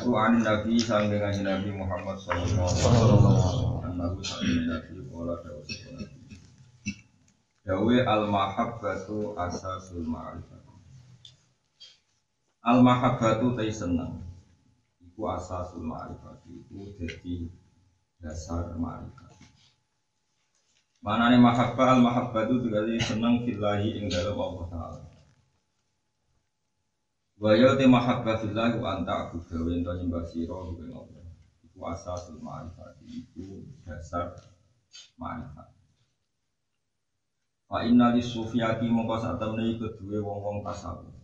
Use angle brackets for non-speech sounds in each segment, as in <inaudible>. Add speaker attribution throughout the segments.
Speaker 1: Iku an Nabi sang dengan Nabi Muhammad sallallahu alaihi wasallam. Nabi Nabi qala dawu Dawe al mahabbatu asasul ma'rifat Al mahabbatu tai seneng Iku asasul ma'rifat Iku jadi dasar ma'rifat Mana nih mahabbah al mahabbah itu berarti senang fillahi ing dalam Allah Taala. Wa ya te mahabbah fillahi wa anta aku gawe ento nyembah sira ing Allah. Iku asasul ma'rifat itu dasar ma'rifat. Fa inna lis sufiyati mongko sak temne kedue wong-wong tasawuf.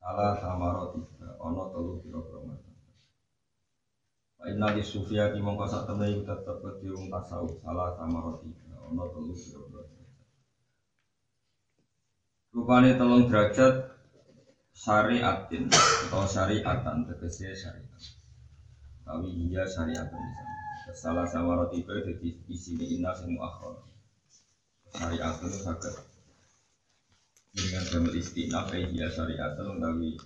Speaker 1: Salah samarot tiga ana telu pira-pira macam. Fa inna lis sufiyati mongko sak temne tetep kedue wong tasawuf salah samarot tiga ana telu pira-pira. Rupane telung derajat syariatin atau syariatan tegese syariat. Tapi iya syariatan. Salah sama roti itu jadi isi ini inna sing muakhir. Syariat itu sakit dengan jamil istinaf iya syariatan utawi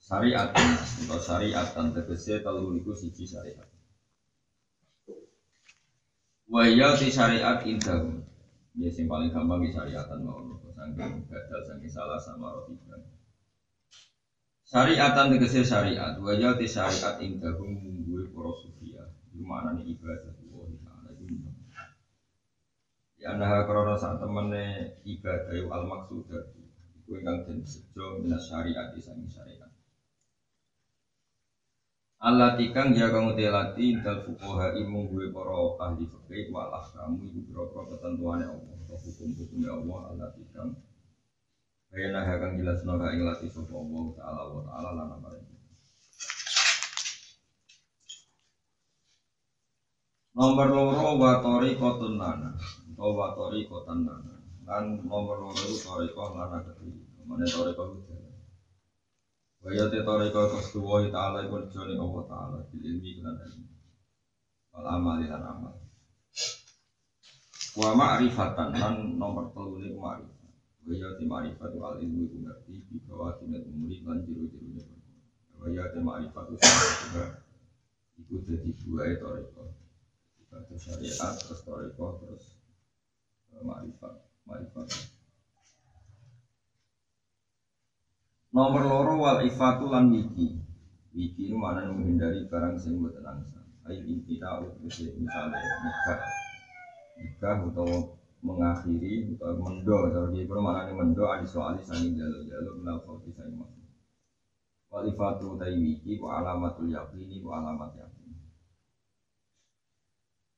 Speaker 1: syariat atau syariatan tegese telu niku siji syariat. Wahya ti syariat indahum Ya sing paling gampang di syariatan mau Sangking gagal, sangking salah sama roti Syariatan tegese syariat. Wahya ti syariat indahum Mungguwe para sufia. Gimana nih ibadah Allah Ta'ala Ya nah karena saat temennya ibadah al maksudah Iku ingkang den sejo minas syariat di syariat Allah tikang ya kamu telati dal fukoha imu gue para ahli fikih malah kamu ibu berapa ketentuannya Allah atau hukum ya Allah Allah tikang. Bayana hakang jelas naga ing lati sapa Allah taala wa taala lana bareng. Nomor loro wa tariqatun lana atau wa tariqatan lana. Lan nomor loro tariqah lana mana tariqah itu Waya te toreko kestuwa ta'ala iku jone Allah ta'ala bil ilmi lan ilmu. Wal amali lan amal. Wa ma'rifatan lan nomor telu niku ma'rifat. Waya te ma'rifat wal ilmu iku ngerti di bawah tindak umuri lan jiru-jirune. Waya te ma'rifat juga iku dadi dua toreko. Ibadah syariat terus toreko terus ma'rifat. Ma'rifat. Nomor loro wal ifatu lan wiki. Wiki itu mana menghindari barang sing mboten angsa. Ayo kita utus misalnya nikah. Nikah atau mengakhiri atau mendo dia itu mana nih mendo adi soal sangi jalur jalur menal kauti sangi masuk. Wal ifatu tai wiki wa alamatul yakini wa alamat yakin.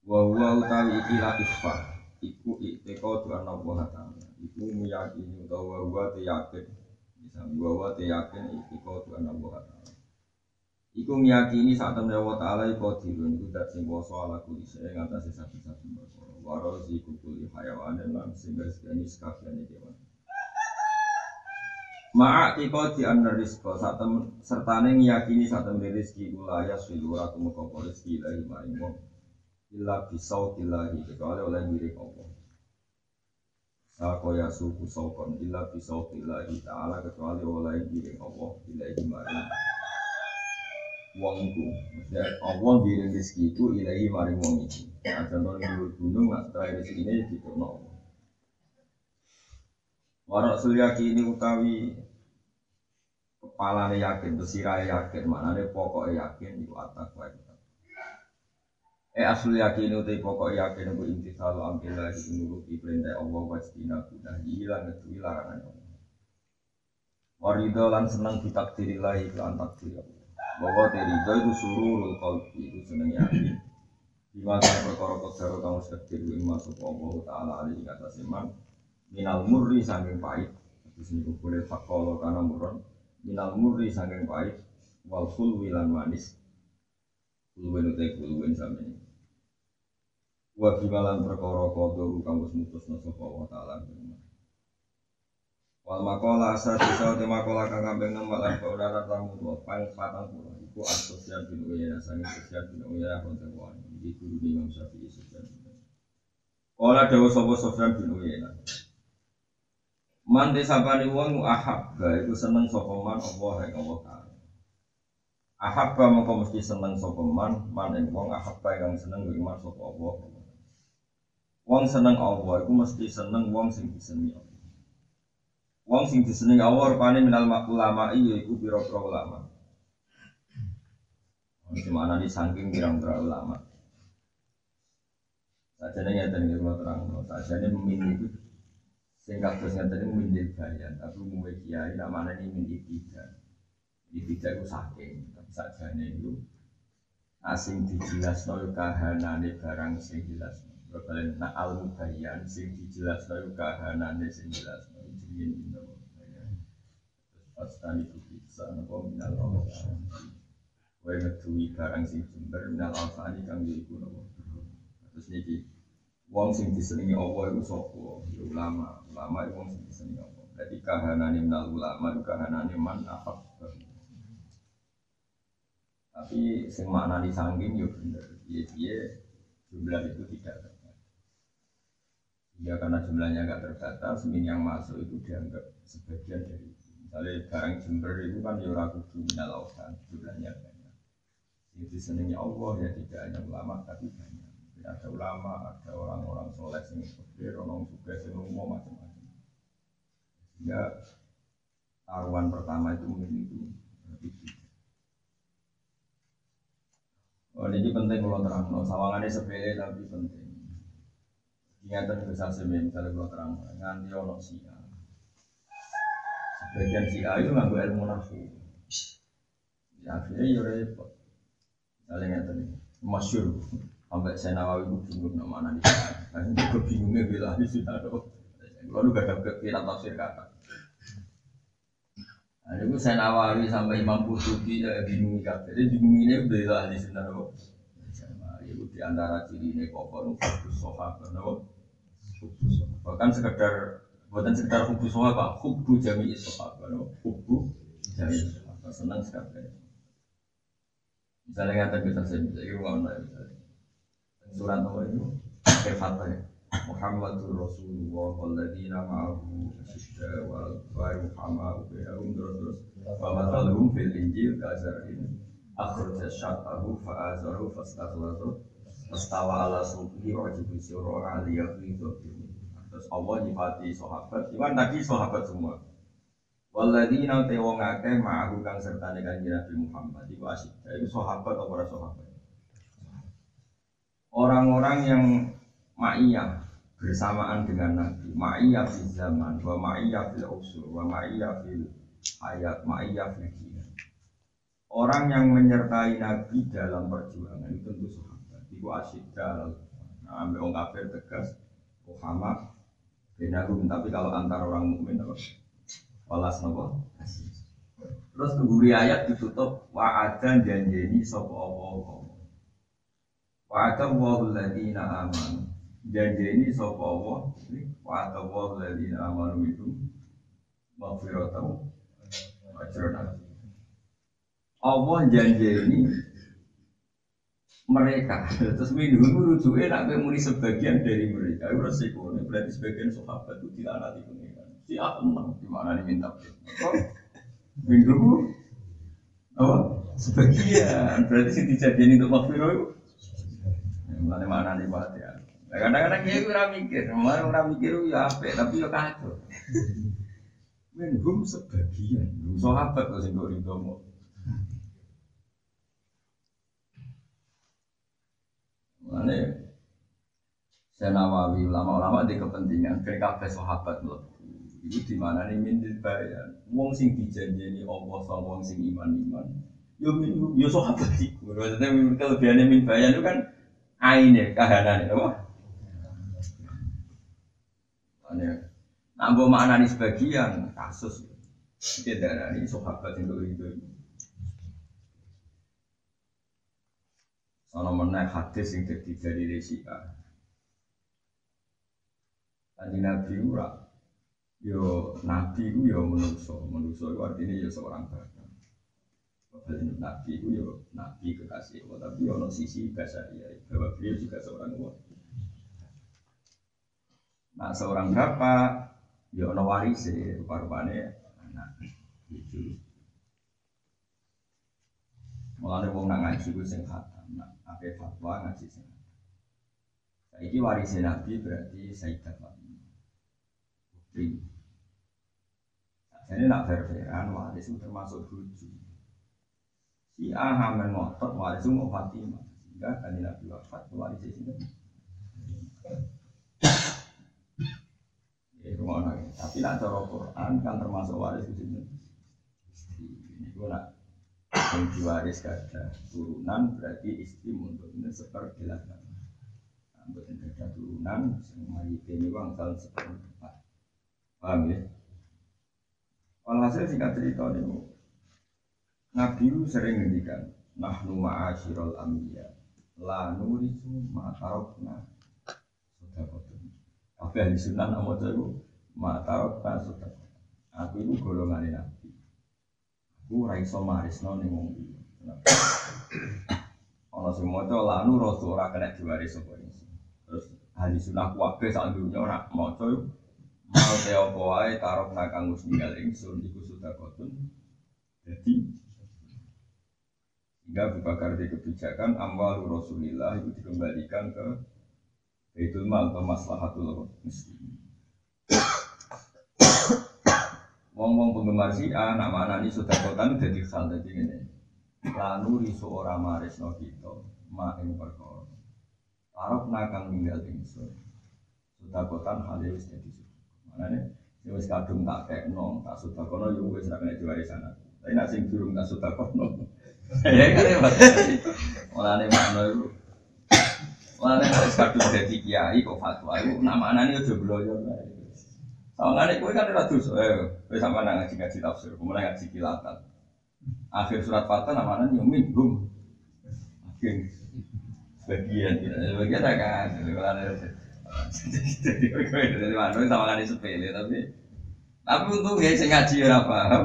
Speaker 1: Wa huwa utawi iki la ifa. Iku ikteko tu anak buah ta'ala. Iku meyakini utawa huwa te bahwa dia yakin iku Tuhan Allah. Iku meyakini saat temen Allah Taala iku dirun iku dat sing kuasa ala kuli saya ngatasi sapi-sapi perkara. Waro si kukuli hayawan lan sehingga sekani sekabian dewan. Ma'a kiko di anna rizko saat temen sertane meyakini saat temen rizki ulaya sulura kumukoko rizki ilahi maring wong. Illa bisau ilahi kecuali oleh milik Allah. Sako ya suku sokon illa bisau billahi ta'ala kecuali oleh giring Allah ilahi maring. Wong iku maksudnya Allah giring rezeki itu ilahi maring wong iku nah contoh di gunung nak terakhir rezeki ini di Allah. Warak sulyaki ini utawi kepalanya yakin, besirai yakin, mana pokok yakin itu atas wae Eh asli yakin utai pokok yakin aku inti selalu ambil lagi menuruti perintah Allah wastina kudah hilang itu larangan Allah. Warido lan senang ditakdirillahi lan takdir. Bahwa terido itu sururul qalbi itu senang yakin. Di masa perkara kodaro kamu sekdir wing masuk Allah Ta'ala alaihi kata seman minal murri sangking pahit. Di sini boleh fakolo karena murron minal murri sangking pahit wal fulwi lan manis Kuluwen utai kuluwen sami. Wa bimalan perkara kodo kang wis mutusna sapa wa taala. Wal makola asal bisa uti makola kang kambing nem malan kaudara tamu tua pang patang puluh. Iku asosial bin uyana sangi sosial bin uyana konten wan. Iki guru ni Imam Syafi'i sosial bin Kala dawa sapa Sofyan bin Uyana. Man disapani wong ahabba iku seneng sapa man Allah ing Allah. Ahabba mongko mesti seneng sapa man man ing wong ahabba kang seneng ing man sapa Allah. Wong seneng Allah iku mesti seneng wong sing disenengi. Wong sing disenengi Allah rupane minal ulama iya iku pira-pira ulama. Di mana di saking pirang-pirang ulama. Saja ngeten iki kula terang, saja nih memilih itu singkat terus iki mindil bayan, tapi muwe kiai nak mana ini mindil tidak. Tidak itu saking, saja itu asing dijelas nol kahanane barang sing jelas. Balen nak al mubayyan sing dijelas nol kahanane sing jelas. Jenenge itu. Pas tani bisa nopo minal Allah. Kowe barang sing jember minal kang iku nopo. Terus niki wong sing disenengi Allah iku sapa? Ya ulama. Ulama iku wong sing disenengi Allah. Jadi kahanane minal ulama kahanane man ahab. Tapi sing maknani sangking yo bener. Piye-piye jumlah itu tidak terbatas. Ya karena jumlahnya nggak terbatas, min yang masuk itu dianggap sebagian dari. Misalnya barang jember itu kan ya ora kudu minal ausan, jumlahnya banyak. Yang disenangi Allah ya tidak hanya ulama tapi banyak. Ya, ada ulama, ada orang-orang soleh yang fakir, orang juga yang umum macam-macam. Sehingga taruhan pertama itu mungkin itu. Oh, ini penting kalau terang, no. sawangannya sepele tapi penting. Ingatan besar sebenarnya misalnya kalau terang, nganti ono sia. Sebagian sia itu nggak ilmu nafsu. Ya akhirnya ya repot. Misalnya ngatan, masyur. Sampai saya nawawi itu bingung nama mana di. Nah, gue bingungnya bila di sini ada. Lalu gak ada kira tafsir kata. Nah, itu saya nawawi sampai Imam Qurtubi ya bingung kata. Jadi bingung ini bila di sini ada. Itu di antara ciri ini kokon hubus sohabat, bahkan sekedar buatan sekedar hubus sohabat, hubu jami sohabat, hubu jami sohabat, senang sekali. Misalnya kata kita saya bisa iruan lah misalnya. Surat apa itu? Fatwa ya Muhammadur Rasulullah ma'ahu hama ubihum terus wa matalhum fil injil kazarin akhraja syaqahu fa azaru fastakhlatu fastawa ala subihi wa jibu terus Allah nyifati sahabat iwan tadi sahabat semua. Walladzina te akeh ma'ahu kang Nabi Muhammad asyidda iku sahabat apa ora sahabat? Orang-orang yang ma'iyah bersamaan dengan Nabi. Ma'iyah fil zaman wa ma'iyah fil usul wa ma'iyah fil hayat ma'iyah fil jinan orang yang menyertai Nabi dalam perjuangan itu tentu sahabat. Itu asyidda nah, ambil orang kafir tegas Muhammad benahum tapi kalau antara orang mukmin apa? Walas nopo terus tunggu ayat ditutup wa'adan janjeni sopo Allah. Wa atawahu alladziina amanu. Janjeni sapa Allah? Wa atawahu alladziina amanu itu maghfiratan ajran Allah janjeni mereka terus minum rujuke nak muni sebagian dari mereka. Itu resiko ini berarti sebagian sahabat itu tidak nanti pengiran si enam gimana nih minta minum apa? Sebagian. Berarti si dijadiin untuk maghfirah itu? Mulane mana nih buat ya. Kadang-kadang dia ora mikir, malah ora mikir ya apa, tapi ya kacau. <laughs> Minhum sebagian, sahabat kok sing kok rido Mulane saya nawawi ulama-ulama di kepentingan PKB sahabat loh. Itu di mana nih mintil bayan. Wong sing dijanjeni Allah sama wong sing iman-iman. Yo minhum, yo sahabat iku. Maksudnya kelebihannya min bayan itu kan aine kahanane apa? Nak mbok maknani sebagian kasus iki darani sahabat itu itu. Sono meneh hadis sing dadi dari resika. Kanjeng Nabi ora yo nabi ku yo menungso, menungso itu artinya yo seorang bapak. Bapak nabi ku yo nabi kekasih tapi ono sisi bahasa dia bahwa beliau juga seorang Allah. Nah seorang bapak yo ono waris rupa-rupane anak itu. Mulane wong nak ngaji ku sing khatam, nak ape fatwa ngaji sing Saiki waris Nabi berarti Sayyidah Fatimah. Putri. Jadi nak berperan waris itu termasuk buju. Si Ahamen ngotot waris itu mau Fatimah. Sehingga kan Nabi wafat waris itu. Tapi nak cara Quran kan termasuk waris itu. Ini gue nak yang diwaris kada turunan berarti istri untuk ini sepergelas untuk ada turunan semua ini uang tahun seperempat. Paham ya? Walhasil singkat cerita ini Nabi sering ngendikan Nahnu ma'asyirul ambiya La nurisu ma'tarokna Sudah kotun Tapi ahli sunnah nama itu Ma'tarokna sudah Aku itu golongan Nabi Ku ora iso marisno ning wong liya. Ana sing maca lanu rasul kena diwaris sapa. Terus ahli sunah kuwabe sak dunya ora maca mau te apa wae tarok nak kanggo ninggal ingsun iku sudah kotun. Jadi hingga Bakar di kebijakan amal Rasulillah itu dikembalikan ke Baitul Mal atau Maslahatul Muslim. Wong-wong penggemar si A, nama anak ini sudah kotan jadi hal jadi ini. Lalu risu ora maris no kita, ma ing perkara. Arab nakang ninggal ingsun. Sudah kotan hal wis jadi Mana nih? Ya wis kadung tak nong, tak sudah kono yo wis ra kena diwarisan aku. Tapi nak sing tak sudah kono. Ya <laughs> kan ya Mulane makna itu. Mulane wis kadung dadi kiai kok fatwa iku nama anak ini udah bloyo. Oh, nggak kue kan udah terus, eh, sama nang ngaji ngaji tafsir, kemudian ngaji kilatan. Akhir surat fatah namanya nyumin bum. Akhir sebagian, sebagian kan, jadi kalau ada jadi kue dari mana sama kan sepele, tapi tapi untuk ya saya ngaji ya paham.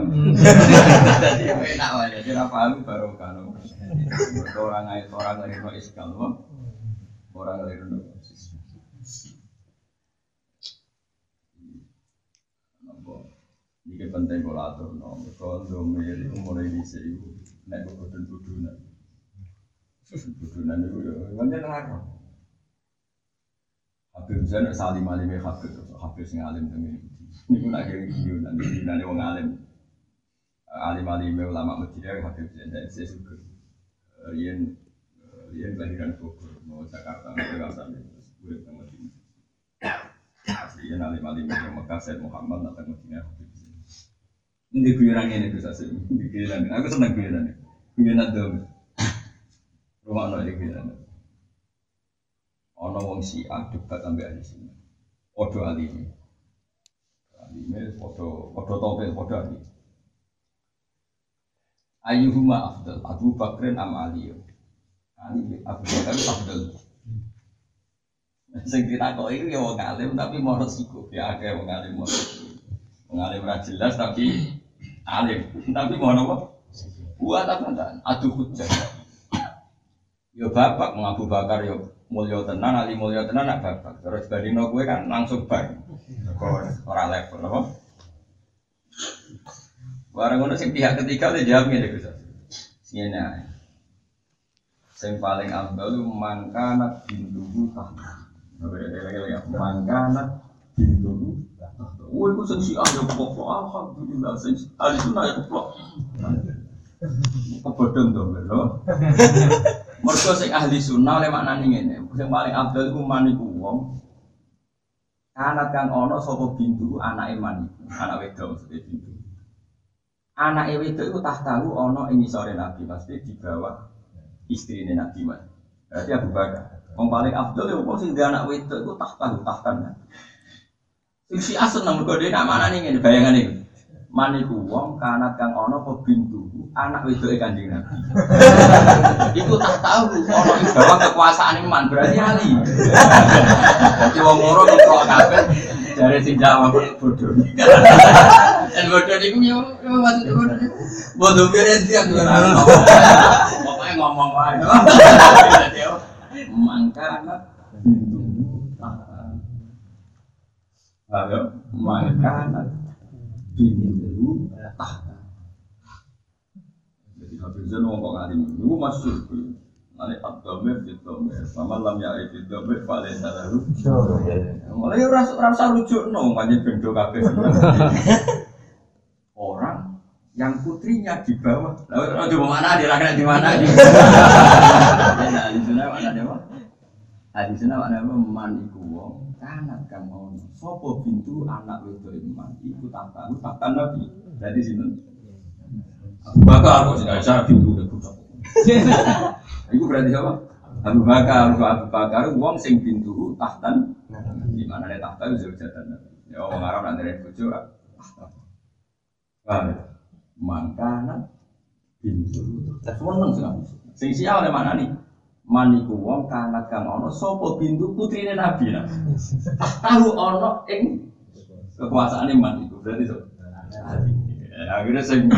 Speaker 1: Jadi enak aja, jadi paham baru kan. Orang ayat orang dari no iskal, orang dari no Ini penting kalau atur no, kalau domir itu mulai di sini, naik kebudun budunan, budunan itu ya, banyak larang. Habib salim alim ya Habib, Habib sing alim tengen. Ini pun nanti nanti wong alim, alim alim ulama Madinah Habib Zain dan saya suka. Rian Rian kelahiran Bogor, mau Jakarta, mau Jakarta, terus gue ke alim alim yang Mekah Said Muhammad datang Madinah ini guyonan ini bisa sih, guyonan. Aku seneng guyonan. Guyonan dong. Rumah no ini guyonan. Ono wong Syiah debat sampai ahli sunnah. Podo alimi. Alimi podo podo topel podo ali. Ayuhuma afdal, Abu Bakrin am Ali. Ali Abu Bakar afdal. Sing kok iki ya wong alim tapi mau resiko. Ya akeh wong alim mau Wong alim ora jelas tapi alim, tapi mau apa? Buat apa enggak? Adu hujah. Yo bapak mau Abu Bakar yo mulya tenan, ali mulya tenan nak bapak. Terus badino gue kan langsung bar. Orang level apa? Barang ngono sing pihak ketiga udah jawab ngene Gus. Ngene. Sing paling afdal mangkana bintuhu tahta. Mangkana bintuhu Woi, ku sing siah ya pokok alhamdulillah sing ahli sunnah ya pokok. Kebodhon to, lho. Mergo sing ahli sunnah oleh maknane ngene, sing paling abdal iku maniku wong anak kang ana sapa bintu anake man anak wedok maksudnya bintu. Anake wedok iku tahtahu ana ing isore Nabi, pasti di bawah istrine Nabi man. Berarti Abu Bakar. Wong paling abdal ya wong sing anak wedok iku tahtahu tahtan. Sing si asen nang mergo dhewe mana nih ngene bayangan iki. Maniku wong kanat kang ana apa bintu anak wedoke Kanjeng Nabi. <laughs> Iku tak tahu ana ing bahwa kekuasaan iman berarti ali. Jadi wong loro kok kabeh dari sing jawab bodoh. Dan bodoh niku yo maksud bodoh bodoh beren dia Pokoknya ngomong wae. <laughs> Mangkana bintu. Ayo, mangkana bintu tahta. Jadi Habibzan ngomong ngalim, itu masuk. Nanti abdomir, abdomir, sama lam ya itu abdomir, paling salah Mulai rasa rasa lucu no, banyak bendo kafe. Orang yang putrinya di bawah, lalu di mana di rakyat di mana <laughs> di. Nah di mana dia mah? Di sana mana dia man iku wong kanat kang ono. Sopo pintu anak wedok iman iku tak tahu tak nabi. Jadi sini. Abu Bakar kok tidak bisa pintu udah buka. <laughs> Iku berarti siapa? Abu Bakar, Abu Bakar, wong sing pintu tahtan di mana ada tahta itu zaujatan ya orang Arab nanti ada bojo paham ya mangkana pintu seneng sekali sing sial oleh mana nih maniku wong kanat kang ono sopo pintu putrine nabi? Nah tahu ono ing kekuasaan iman itu berarti so akhirnya sing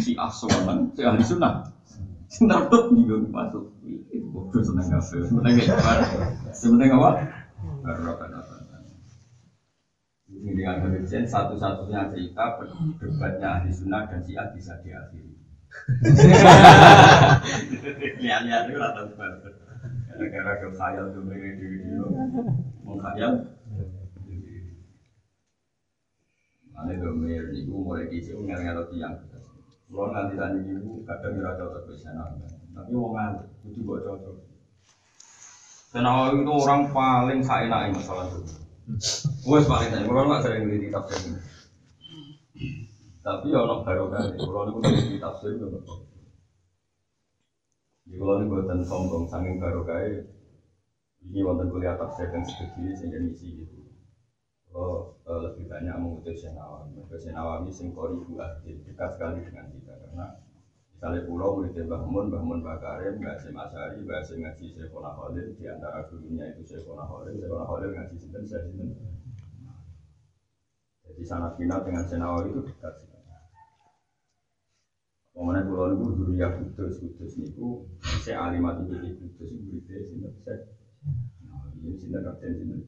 Speaker 1: si aswalan si ahli sunnah. Sing tertutup juga masuk. Bodoh seneng kafe seneng kayak seneng apa? Ini dengan demikian satu-satunya cerita debatnya ahli sunnah dan syiah bisa diakhiri. Lihat-lihat itu rata Gara-gara ke khayal tuh mereka di video mengkhayal. Mana domir niku mulai kecil ngal-ngal tiang. Kalau nanti tadi ibu kadang kira cocok bisa tapi mau ngantuk, itu buat cocok. Senawawi itu orang paling saenaknya masalah itu. Wes paling saya, kalau nggak sering di tafsir. Tapi orang baru kan, kalau itu di tafsir itu betul. Di kalau ini buatan sombong, saking baru kayak ini wonten kuliah tafsir dan studi sehingga misi gitu. Kalau lebih banyak mengutus Senawawi, mengutus Senawawi singkori buat dekat sekali dengan kita karena Misalnya pulau murid Mbah Mun, Mbah Mun Mbah Karim, Mbah Hasim Asyari, Mbah Hasim ngaji Syekhona Khalil, di antara gurunya itu Syekhona Khalil, Syekhona Khalil ngaji Sinten, saya Sinten. Jadi sangat final dengan Senawawi itu dekat sekali. Pemenang pulau itu dulu ya kudus, kudus niku, saya alimat itu di kudus, itu muridnya Sinten, saya. Nah, ini Sinten, Kapten Sinten.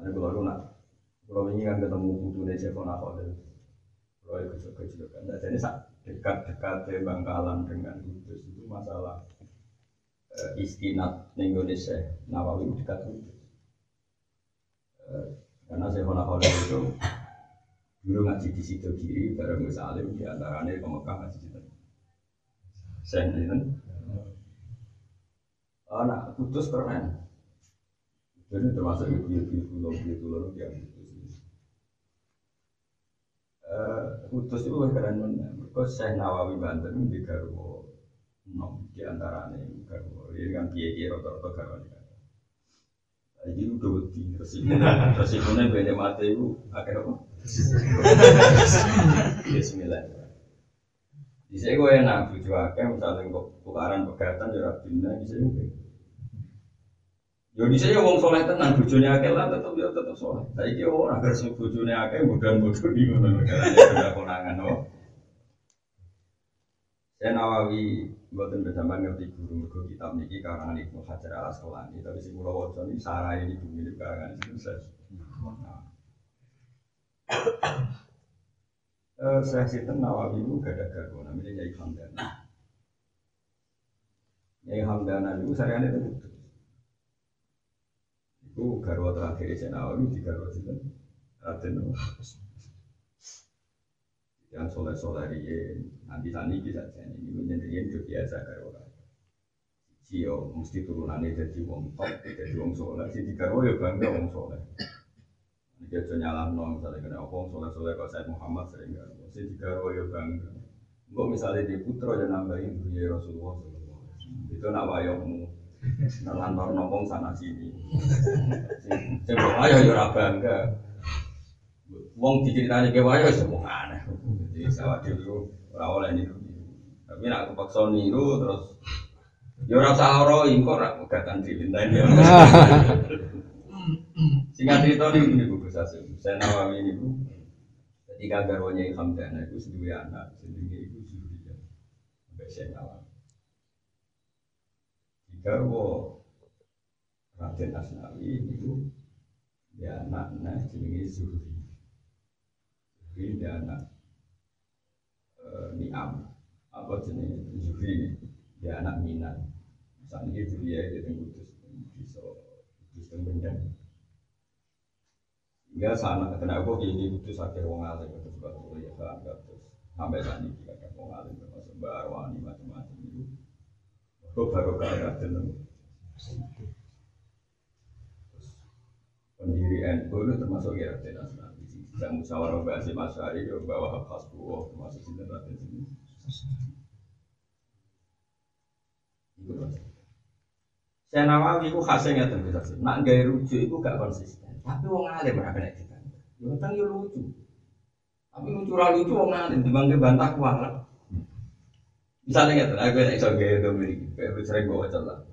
Speaker 1: Ada pulau nak, pulau ini kan ketemu putune Syekhona Khalil. Kalau itu juga juga kan, jadi dekat-dekat Bangkalan dengan Kudus itu masalah eh, istinat Indonesia Nawawi dekat Kudus. Eh, karena saya pernah kalau itu dulu ngaji di situ kiri bareng Gus Alim di antaranya ke Mekah ngaji di situ. Saya ini anak Kudus keren. Jadi termasuk ibu-ibu pulau ibu pulau yang Kudus itu lebih keren mana? Mereka Syekh Nawawi Banten di Garwo nom di antaranya Garwo. Ini kan kiai kiai rata-rata Garwo ini. Jadi udah wedi <laughs> resikonya, banyak mati itu akhirnya? Bismillah. Di sini gue enak, bujuk akeh, misalnya kok tukaran pegatan, jarak bina, di sini gue. Yo di sini wong soleh tenang, bujune akeh lah tetep yo tetep soleh. Saiki ora agar bujune akeh bodoh-bodoh di ngono ada konangan oh. Saya Nawawi buatan bersama ngerti guru mergo kitab niki karangan Ibnu Hajar Al Asqalani tapi sing kula waca niki sarai ini bumi karangan sukses. Eh, saya Sinten Nawawi itu gak ada garwo namanya Nyai Hamdana. Nyai Hamdana itu saya itu itu garwa terakhir saya Nawawi di garwa itu Raden yang soleh soleh dia nanti tani bisa jadi ini menjadi itu biasa garwa. Cio mesti turunannya jadi wong top jadi wong soleh. Si di garwa ya bangga wong soleh dia tuh nyalam nong misalnya kena wong soleh soleh kalau saya Muhammad sering garwa si di garwa ya bangga Gue misalnya di putra yang nambahin ya Rasulullah itu nak wayangmu Nelantor nopong sana sini. Coba ayo yo ora bangga. Wong diceritani ke wayo wis wong aneh. Jadi sawah dulu ora oleh niru. Tapi nak aku paksa niru terus Ya ora usah lara engko ora gatan dilintani. <laughs> Singkat cerita ini ini Bu Sasim. Saya Nawawi ini Bu. Ketika garwanya Hamdana itu sedua anak, sedua ibu Zuhriya. Sampai saya Nawawi. Garwo Raden Asnawi itu ya anaknya jenenge Zuhri. Zuhri dia anak eh, Niam apa jenis Zuhri dia anak Minat. Saat ini ya itu kudus bisa dan Hingga sana kena aku ini kudus akhir wong alim itu sebab ya kan terus sampai saat ini ada wong alim termasuk Mbak Arwani macam-macam itu. Kok baru kaya dalam pendiri NU itu termasuk ya Raden Asnawi. Tidak musyawarah bahasa masyari ke bawah khas buah termasuk di Raden sini. Saya Nawawi itu khasnya nggak bisa sih. Nak gaya rujuk itu gak konsisten. Tapi wong alim ora kena kita. Yo tentang yo lucu. Tapi lucu ra lucu wong alim dibangke bantah kuat. Misalnya nggak aku yang iso gaya itu miliki, kayak sering bawa celah.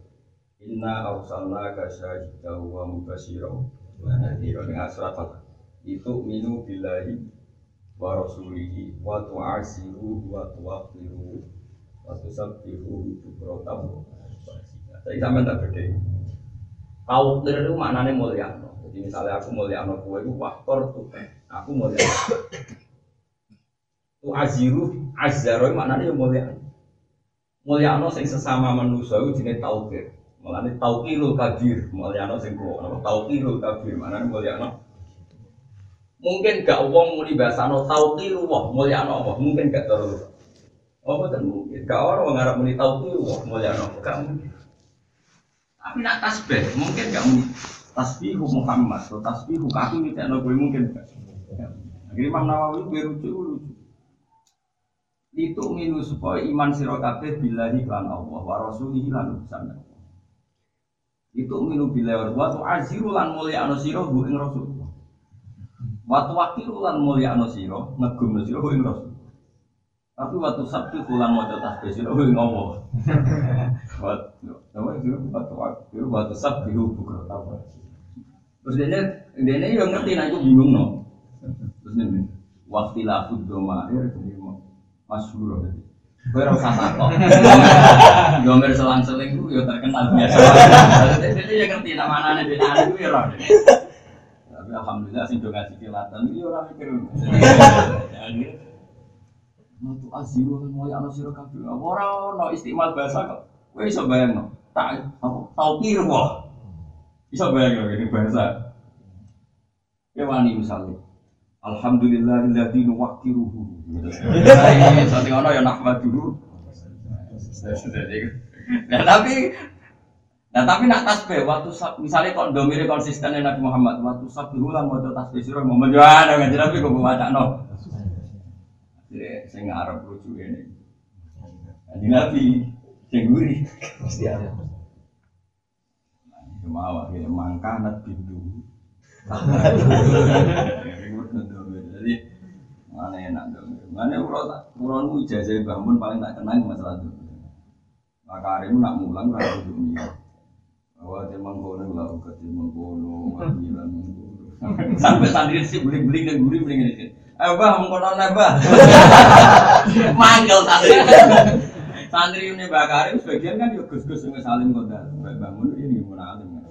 Speaker 1: Inna arsalna ka syahidah wa mubashira wa nadhira dengan surat al itu minu billahi wa rasulihi wa tu'asiru wa tuwaqiru wa tusabbihu bukratan Saya sama tak beda. Kau itu maknanya mulia. Jadi misalnya aku mulia anak kue itu faktor tuh, aku mulia. Tu aziru azzaro maknanya yang mulia. Mulia anak sing sesama manusia itu jenis taukir. Malah ini taukirul kabir. Mulia anak sing. Apa taukirul kabir maknanya mulia anak. Mungkin gak uang muni bahasa no taukiru wah mulia anak apa? Mungkin gak terus. Oh betul mungkin. Gak orang mengharap muni taukiru wah mulia anak. Gak mungkin. Tapi nak tasbih, mungkin gak mungkin. Tasbihu Muhammad, atau tasbihu aku tidak gue mungkin. Akhirnya Imam Nawawi berucu lucu. Itu minu supaya iman sirokabe bila lan Allah wa rasulihi lan Itu minu bila wa tu aziru lan mulia hu ing rasul. Wa tu wakilu lan mulia siro ngegum hu ing rasul. Tapi waktu sabtu pulang mau tasbih siro hu ing Allah. Nama itu batu waktu, batu sab biru bukan apa. Terus dia dia ini yang ngerti, nah itu bingung no. Terus ini waktu lafu doma air jadi masyhur jadi. Gue rasa takut. <laughs> Gomer selang-seling gue ya terkenal biasa. Jadi dia ngerti nama anaknya dia anak gue ya Tapi alhamdulillah sih dong ngasih kilatan, dia orang mikir. Matu aziru mau yang siro kabeh. Ora ono istimal bahasa kok. Kowe iso bayangno. Tak tau kira wah. Iso bayangno ini bahasa. Ya wani misalnya. Alhamdulillahilladzi nuwaqqiruhu. Sate ono ya nahmaduhu. Nah tapi Nah tapi nak tasbih waktu misalnya kok domire konsisten Nabi Muhammad waktu sabih ulang waktu tasbih sira mau menjual nggak jelas tapi kok baca no. Jadi saya ngarep lucu ini. Jadi Nabi sing gurih. Pasti ada. Cuma awak ini mangka nat pintu. Jadi mana enak dong? Mana urut urut ijazah bangun paling tak kenal masalah itu maka hari nak mulang kalau dunia bahwa mengkono lah udah dia mengkono bilang sampai santri sih beli beli dan gurih beli ini eh bah mengkono bah <laughs> manggil santri Santri ini Mbak Karim sebagian kan yuk gus-gus yang saling kota. Bangun ini gimana alim.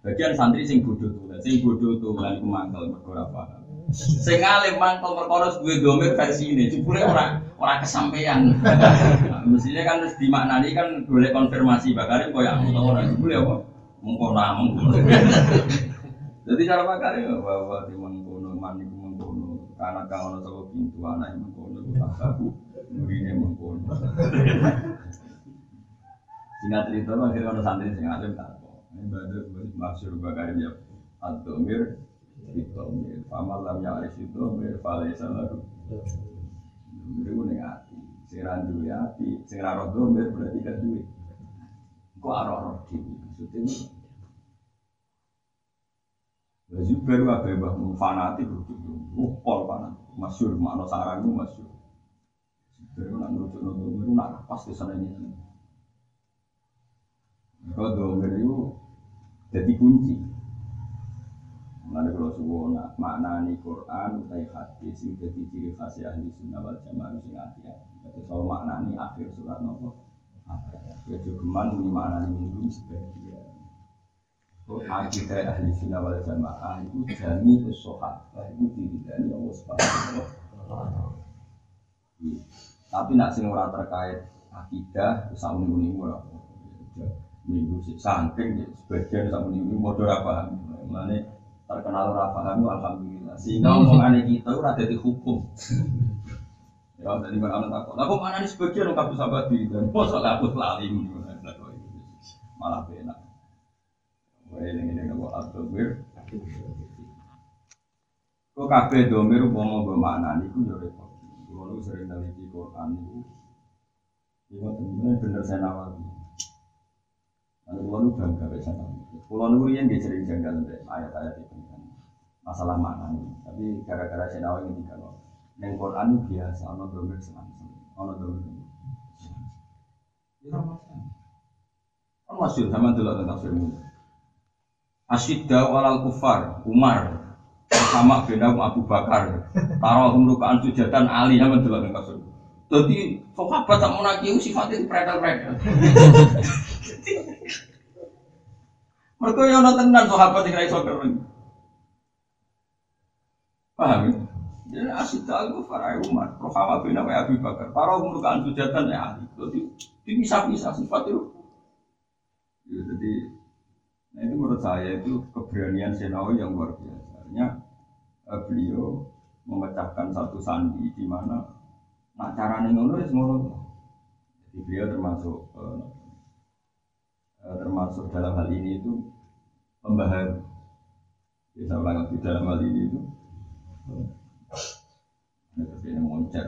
Speaker 1: Bagian santri sing bodoh tuh, sing bodoh tuh lan iku mangkel perkara apa. Sing alim mangkel perkara duwe domir versi ini, jebule ora ora kesampaian. <laughs> Mestinya kan harus dimaknani kan boleh konfirmasi Mbak Karim koyo aku tau ora jebule apa. Mengkono mengkono. Jadi <laughs> cara Pak Karim bahwa di mengkono man iku mengkono karena kang ono pintu anak mengkono aku Nurine mengkono. Singkat cerita, akhirnya ada santri sing alim tak Ini badut maksud bakar ya. Ad-domir Bidomir Famal lam ya'rif itu Falaisa lalu Domir itu ning hati Sing randu hati Sing raro domir berarti kan duit Kok arah-arah Maksudnya ini Lalu baru ada yang fanatik Oh, pol fanatik. Masyur, makna sarang itu masyur Jadi nak merujuk domir itu nak pasti sana ini. Kalau domir itu jadi kunci. Mengenai kalau subuh nak maknani Quran utai hadis itu jadi ciri khas ahli sunnah wal jamaah sing hati ya. Jadi soal maknani akhir surat nopo. Ya juga ini maknani minggu sebagian. Akidah ahli sunnah wal jamaah itu jami usohat itu diri dari Allah subhanahu wa Tapi nak sing ora terkait akidah usah muni-muni ora. Minggu sih saking sebagian sama muni-muni bodoh apa. Mulane terkenal rafahan alhamdulillah. Sehingga omongan kita itu ada di hukum. <laughs> Ya dari mana anak takut aku mana nih sebagian orang kabus abadi dan masa aku lali malah benar Wah ini ini nggak abdul bir Kok kafe domir mau gue mana nih? Gue Gue sering neliti Quran itu. Iya bener bener saya nawar. Lalu gue lu bangga bisa Pulau Nurian dia sering janggal ayat-ayat itu kan masalah mana. Tapi gara-gara saya nawa ini loh. Neng Quran biasa, ono domir senang senang, ono domir. Itu masalah. Kan masyur sama dulu tentang firman. Asyidda walal kufar, Umar, sama bin Abu Bakar, taruh rukaan sujatan Ali sama dulu tentang firman. Jadi sahabat tak mau naki sifatnya predel-predel. <laughs> Mereka yang nonton tenan sahabat yang iso keren. Paham ya? Jadi asyik aku Farai Umar, Rohama bin Abi Bakar, para umurkan sujatan ya ahli. Jadi bisa-bisa sifat itu. Ya, jadi nah itu menurut saya itu keberanian Senawi yang luar biasa. Artinya beliau memecahkan satu sandi di mana nah cara ngono ya ngono. Jadi beliau termasuk eh, Eh, termasuk dalam hal ini itu pembaharu. Ya, ulang di dalam hal ini itu ini terjadi moncer.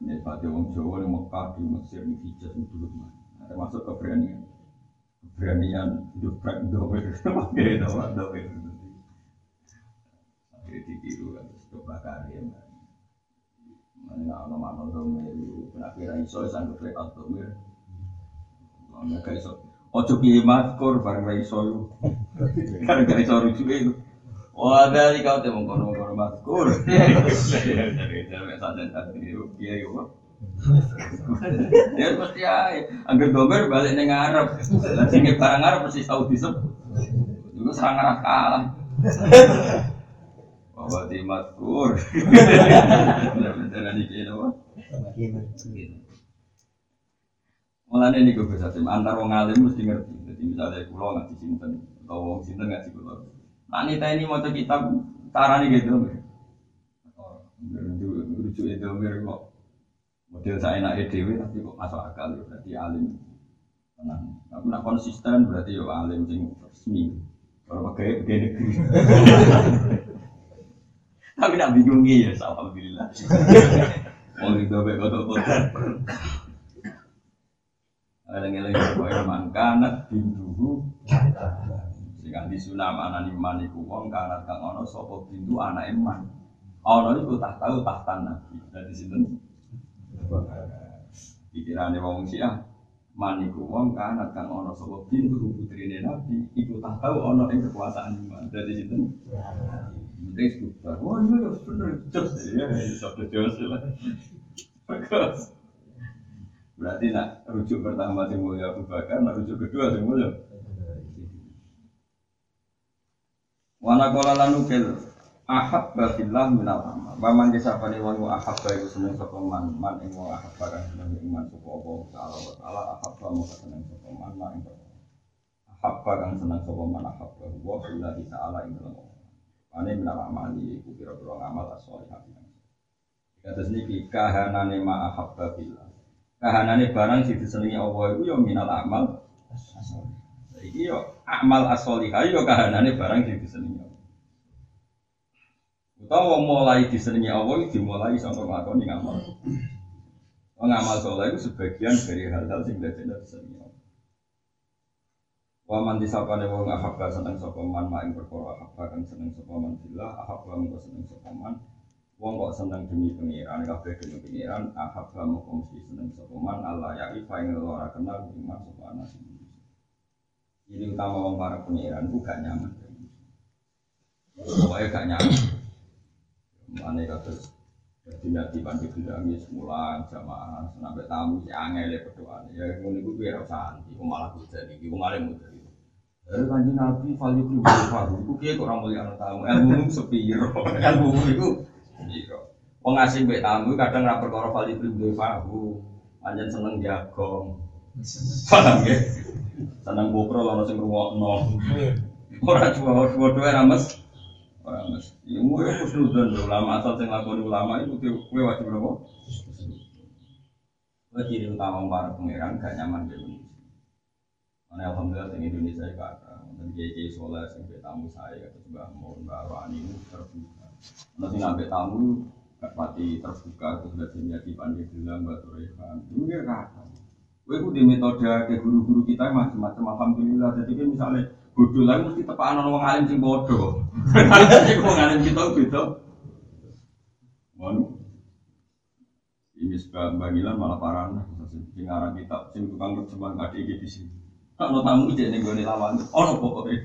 Speaker 1: Ini pada orang Jawa yang Mekah di Mesir di Hijaz itu dulu nah, termasuk keberanian keberanian hidup prak dober pakai dober akhirnya ditiru kan coba karya mana nama nama dober itu kira iso sanggup lewat dober Ana gak iso. Ojo piye makur bareng ra iso yo. Kan <laughs> gak iso rujuk itu. Wah, dari kau teh mengkono mengkono makur. Jadi sampai sadar tadi piye yo. Ya pasti ae. Angger domer balik ning Arab. Lah sing barang Arab mesti Saudi sep. Iku serang arah kalah. Bahwa di makur. Bener-bener iki. Mulane gue bisa tim antar wong alim mesti ngerti. Jadi misalnya pulau ngaji sinten atau wong sinten ngaji pulau. Nah ini ini mau kitab cara nih gitu. Lucu itu mir kok model saya enak edw tapi kok masuk akal ya berarti alim. Tenang. Tapi nak konsisten berarti yo alim sing resmi. Kalau pakai pakai negeri. Tapi nak bingungi ya, alhamdulillah. <laughs> Mau itu baik kotor-kotor. Eleng-eleng kaya mangkanat bintuhu Sing di sunam anani man iku wong kanat kang ana sapa bintu anake man. Ana iku tak tahu tahtan nabi. Dadi sinten? Pikirane wong Syiah man iku wong kanat kang ana sapa bintu putrine nabi iku tak tahu ana ing kekuasaan iman. Dadi sinten? Penting sebuah. Oh iya bener jos ya, iso jos lah. Bagus. Berarti nak rujuk pertama sing mulia Abu Bakar, nak rujuk kedua sing mulia. Wana kola lanu kel ahab bafillah minal amal. Waman desa pani wangu ahab bayu seneng sapa man man ing wong ahab barang seneng iman sapa apa taala wa taala ahab ba seneng sapa man man ahab barang seneng sapa man ahab wa billahi taala ing. Ane minal amali iku pira-pira ngamal as-shalihah. Kados niki kahanane ma ahab bafillah kahanane barang sing disenengi Allah itu ya minal amal iki yo amal as-sholihah yo kahanane barang sing disenengi Allah. Utawa mulai disenengi Allah dimulai sampai nglakoni ngamal. Ngamal soleh itu sebagian dari hal-hal sing dadi disenengi Allah Wa man disapane wong ahabba seneng sapa man mak ing perkara ahabba kang seneng sapa man billah ahabba mung seneng sapa man. Wong kok seneng demi pengiran, kabeh demi pengiran, ahab kamu kongsi seneng sopeman, Allah ya ifa yang ora kenal iman sopan nasi Ini utama wong para pengiran, itu gak nyaman. Pokoknya gak nyaman. Mana kata jadi nanti bantu bilangi semula jamaah sampai tamu ya angel ya berdoa ya ngono iku biar santi malah jadi iku malah dari kanji nabi value pribadi baru iku kiai kok orang mulia tamu ilmu sepiro ilmu itu sepiro Wong asing mbek tamu kadang ra perkara value pribadi baru panjen seneng jagong paham ya seneng bukro lalu sing ngrungokno ora dua-dua ra mes Orang mesti. Ilmu ya khusnudan ulama asal sing lakoni ulama itu kue wajib? Kue ciri utama para pangeran gak nyaman Indonesia. Mana alhamdulillah di Indonesia itu ada. Dan kiai soleh sing tamu saya kata Mbah Mun, Mbah Rani itu terbuka. Nanti ngambil tamu gak terbuka terus gak jadi pandai bilang Mbak Turehan. Itu ya kata. Itu di metode ke guru-guru kita macam-macam alhamdulillah. Jadi misalnya bodoh lagi mesti tepakan orang alim sing bodoh. Sing <laughs> wong alim kita beda. Ngono. Ini sebab bangilan malah parah sing aran kitab sing tukang terjemahan ada iki di sini. Kalau tamu ijek ning gone lawan, ono pokoke.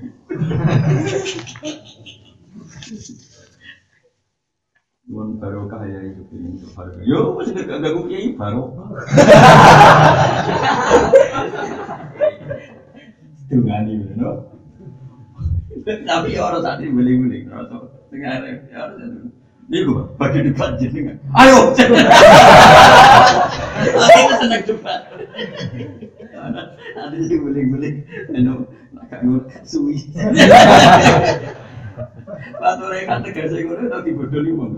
Speaker 1: Nuwun barokah ya itu ini barokah. Yo wis gak gak kiai barokah. Dungani ngono. Tapi ya orang tadi beli-beli, rasa tengah ya orang ini gue bagi debat Ayo, <laughs> lagi senang debat. Ada sih beli-beli, eno agak ngut suwi. Waktu mereka tegas saya ngono tapi bodoh nih mau.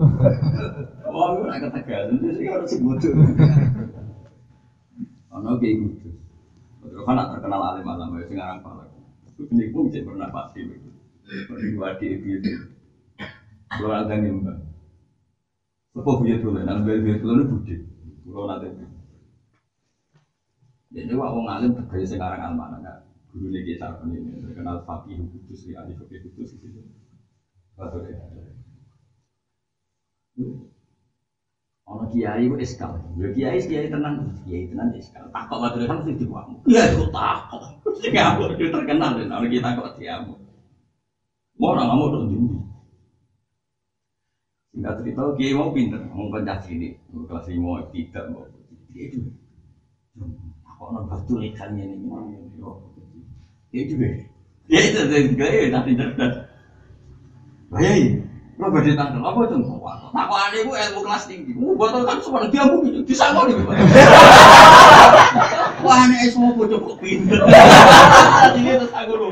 Speaker 1: Wah, gue nak tegas, itu sih harus bodoh. Ono kayak gitu. Kan terkenal alim alam, ya sekarang pala. Ini pun bisa pernah pasti begitu. Diwadi itu. Kalau ada mbak. Apa punya dulu? Nanti beli dulu ini budi. Kalau nanti Jadi wah wong alim tegese sekarang almana kan. Guru lagi sarpen ini terkenal fakih kudus di ahli fakih kudus itu. Betul ya. Ono kiai ku eskal. Ya kiai kiai tenang, kiai tenang eskal. Takok batu kan mesti diwamu. Iya, itu takok. Sing aku terkenal ya, ono kita kok diamu. Mau orang kamu udah tinggi. Singkat cerita, kiai mau pinter, mau pencah sini, kelas lima tidak mau. Dia itu, aku orang batu ikannya ini, dia juga. Dia itu dari gaya nanti cerdas. Hei, lo berdiri tanggal apa itu? Takwa aneh bu ilmu kelas tinggi. Oh, buat kan semua dia bu gitu, bisa kok nih. Wah, aneh semua bocor kok pinter. Ini terus aku loh.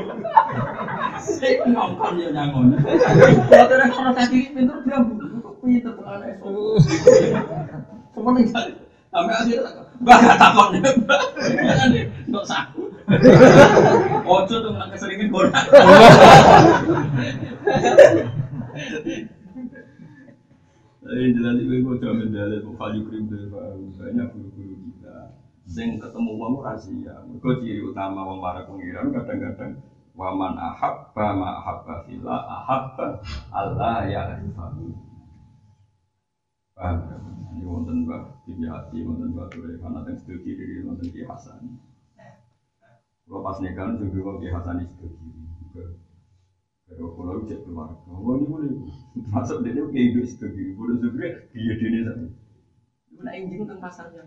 Speaker 1: Saya ngomong ya nyangon. Kalau ada orang tadi pintar dia pintar pengen esok. Semua nih kali. Sampai akhir Mbak gak takut nih Mbak. Nggak saku. Ojo tuh nggak keseringin borak. Tapi jelas itu gue coba mendalil value krim dari banyak guru-guru kita. Sing ketemu uang rahasia. Gue ciri utama uang para pengiran kadang-kadang Waman ahabba ma ahabba fila ahabba Allah ya rifahu. Paham ya? Ini wonten Mbah Bibi Hati, wonten Mbah Ture, karena yang sebelah kiri, wonten Ki Hasan. Kalau pas nikah, juga Ki Hasan di sebelah kiri. Kalau kalau cek keluarga, oh ini boleh. Masuk dia kayak hidup kiri, boleh sebelah dia dia saja. Itu nak injing tentang pasarnya.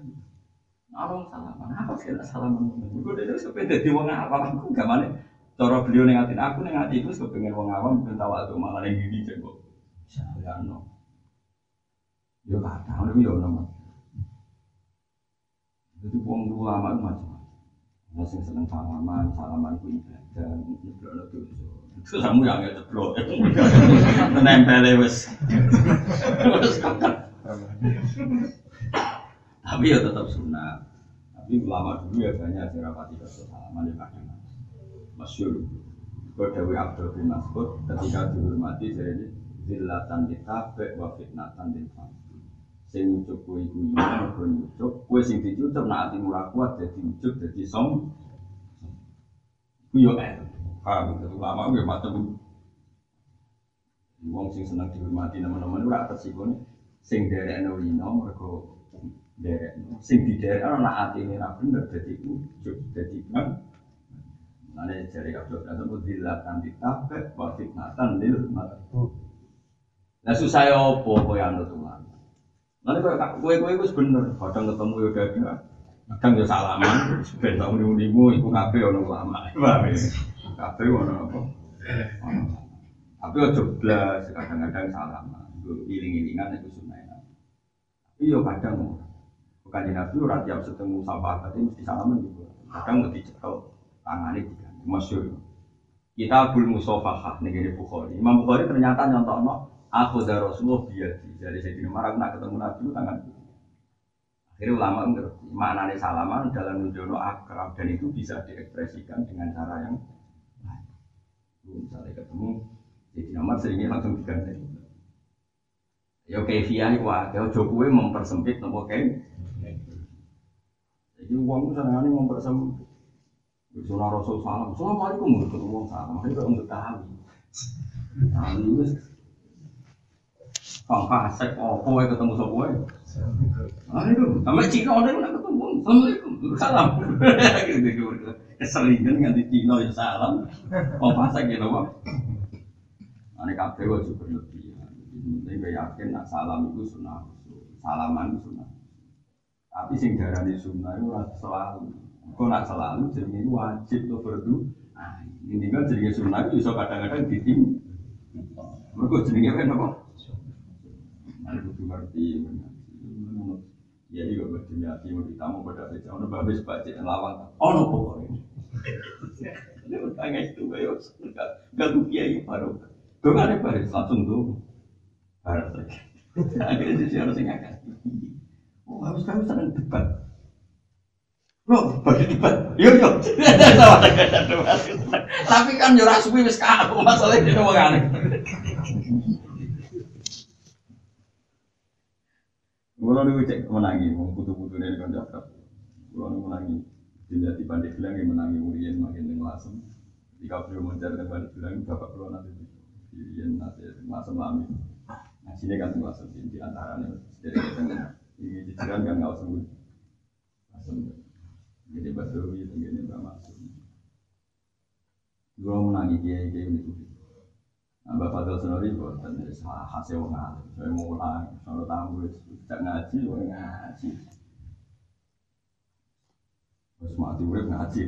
Speaker 1: Orang salaman, apa sih salaman? Gue dia sepeda di wong apa? Aku gak mana. Cara beliau nengatin aku nengati itu kepengen wong awam ben tawa tuh malah yang gini cek Saya no. Yo kata, ono yo nama. Itu wong ulama itu macam-macam. Masih seneng salaman, salaman ku ibadah, nyeblok itu. Itu kamu yang nggak ceblok. <laughs> Menempel wes. Tapi ya tetap sunnah. Tapi ulama dulu ya banyak yang rapati ke salaman ya kadang masyur Kodawi Abdul bin Mas'ud ketika dihormati saya ini zillatan ditabek wa fitnatan din sing ucap kue iku iman mergo nyucuk kue sing dicucuk nak ati murah kuat dadi ucap dadi som. Ku yo eh paham itu lama gue macam wong sing seneng dihormati teman-teman ora tersinggung sing derekno wino mergo derekno sing diderekno ana atine ra bener dadi ujug dadi kan jari Abdul Qasim itu dilatan ditabek wa fitnatan lil marhum. Nah susah ya apa kowe anut ulama. Nanti kowe kowe kowe wis bener, kadang ketemu ya dadah. Kadang ya salaman, ben tau muni-munimu iku kabeh ana ulama. <laughs> Paham ya? Kabeh ana apa? Tapi aja blas, kadang-kadang salaman. Iling-ilingan itu sunnah. Iya kadang bukan nabi ora tiap ketemu sahabat tapi mesti salaman gitu. Kadang mesti cekel tangannya juga masyur kita bul musofahah nih bukhari imam bukhari ternyata nyontok aku dari rasulullah biadi. Dari saya Umar aku nak ketemu nabi itu tangan akhirnya ulama ngerti maknanya salaman dalam nujono akrab dan itu bisa diekspresikan dengan cara yang lain misalnya ketemu jadi Umar seringnya langsung diganti. Ya kefiah itu ada. Jokowi mempersempit nopo kayak jadi uang itu senangannya mempersempit. Sunnah Rasul salam, Assalamualaikum menurut ketemu salam, itu untuk tahu. Tahu Kang kasek opo ya ketemu sapa wae. Aduh, sama Cina ada yang ketemu. Assalamualaikum. Salam. Keseringan nganti Cina ya salam. Oh kasek gitu, Pak. Ane kabeh wae berlebihan. Ini yakin nak salam itu sunnah. Salaman itu sunnah. Tapi sing darani sunnah itu selalu Kau nak selalu jadi wajib tuh berdu. Nah, ini kan jadi sunnah itu bisa kadang-kadang ditim. Mereka apa apa? Nah, itu ngerti. Ya iya berdunia hati mau ditamu pada beca. Ono babes baca lawang. Ono pokoknya. Ini utangnya itu kayak gak tuh kiai baru. Tuh ada baris langsung tuh. Lagi. Akhirnya sih harus ngangkat. Oh harus kamu senang debat. Loh, bagi debat. Yo yo. Tapi kan yo ra suwi wis kaku masalah iki wong aneh. Kulo niku cek menangi wong putu-putune kan jakat. Kulo niku menangi. Tidak di pandai bilang yang menangi murian makin yang lasem. Jika beliau mencar dan pandai bilang bapak kulo nanti murian nanti lasem lami. Nah sini kan lasem di antaranya. Jadi ini cicilan kan nggak usah lasem. Jadi Basawi itu gini Mbak Masuk. Gue menangi kiai kiai tuh. Nah, Fadil Senori buatan hasil wong Saya mau ulang, soal tamu tidak ngaji, wong ngaji. Terus mati urip ngaji.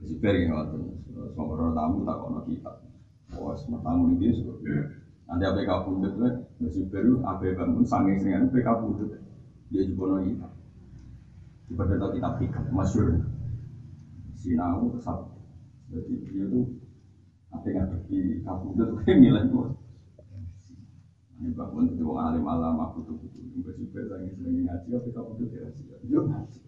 Speaker 1: Masih pergi ngotot. Semua tamu tak kono kita. Semua tamu ini sudah. Nanti APK pundut, masih baru APK pun sanging dengan APK pundut. Dia juga kita. Itu kitab hikam, masyur Sinau, kesal Jadi dia itu Yang ada di kampung. Itu kayak nilai itu Ini bangun itu orang alim alam aku tuh Juga juga lagi sering ngaji Tapi kamu tuh tidak sih Dia ngaji.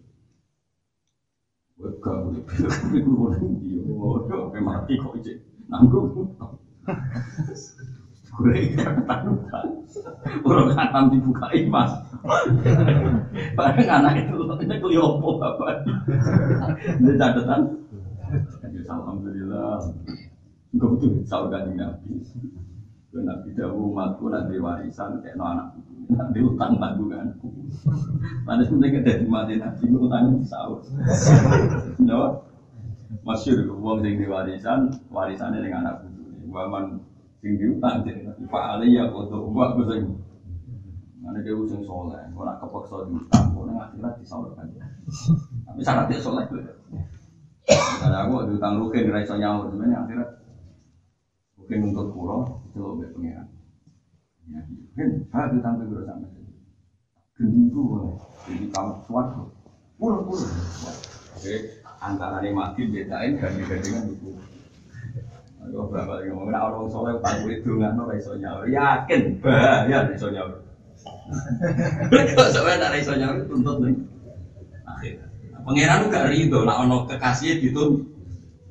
Speaker 1: Gue bilang Tapi gue mau dia Mau apa mati kok aja Nanggung. Gue ketanutan Orang dibuka imas Bareng anak itu Ini keliopo Ini catatan. Alhamdulillah Gue butuh sahur kanjeng Nabi. Gue Nabi Dawu umatku nanti warisan Kayak no anak Nanti utang tanggunganku Mana sebenarnya di mati Nabi Gue utang sahur. No Masyur, uang sing di warisan Warisannya dengan anak budu Waman sing diutang jadi Pak Ali ya untuk buat gue sing mana dia usung soleh orang kepaksa diutang orang akhirat disalurkan tapi syaratnya soleh. Tuh karena aku diutang nggak iso nyaur sebenarnya akhirat untuk pulau itu lebih pengiran ya saya diutang ke guru sama gending tuh jadi kamu suatu pulau pulau oke antara ini mati bedain gandeng-gandengan itu Aku berapa lagi ngomong, nah orang soleh utang kulit dungan, no iso nyaur, yakin bahaya iso nyaur. Kok sampai tak iso nyaur tuntut nih. Akhir. Pangeran gak ridho, nak ono kekasih gitu,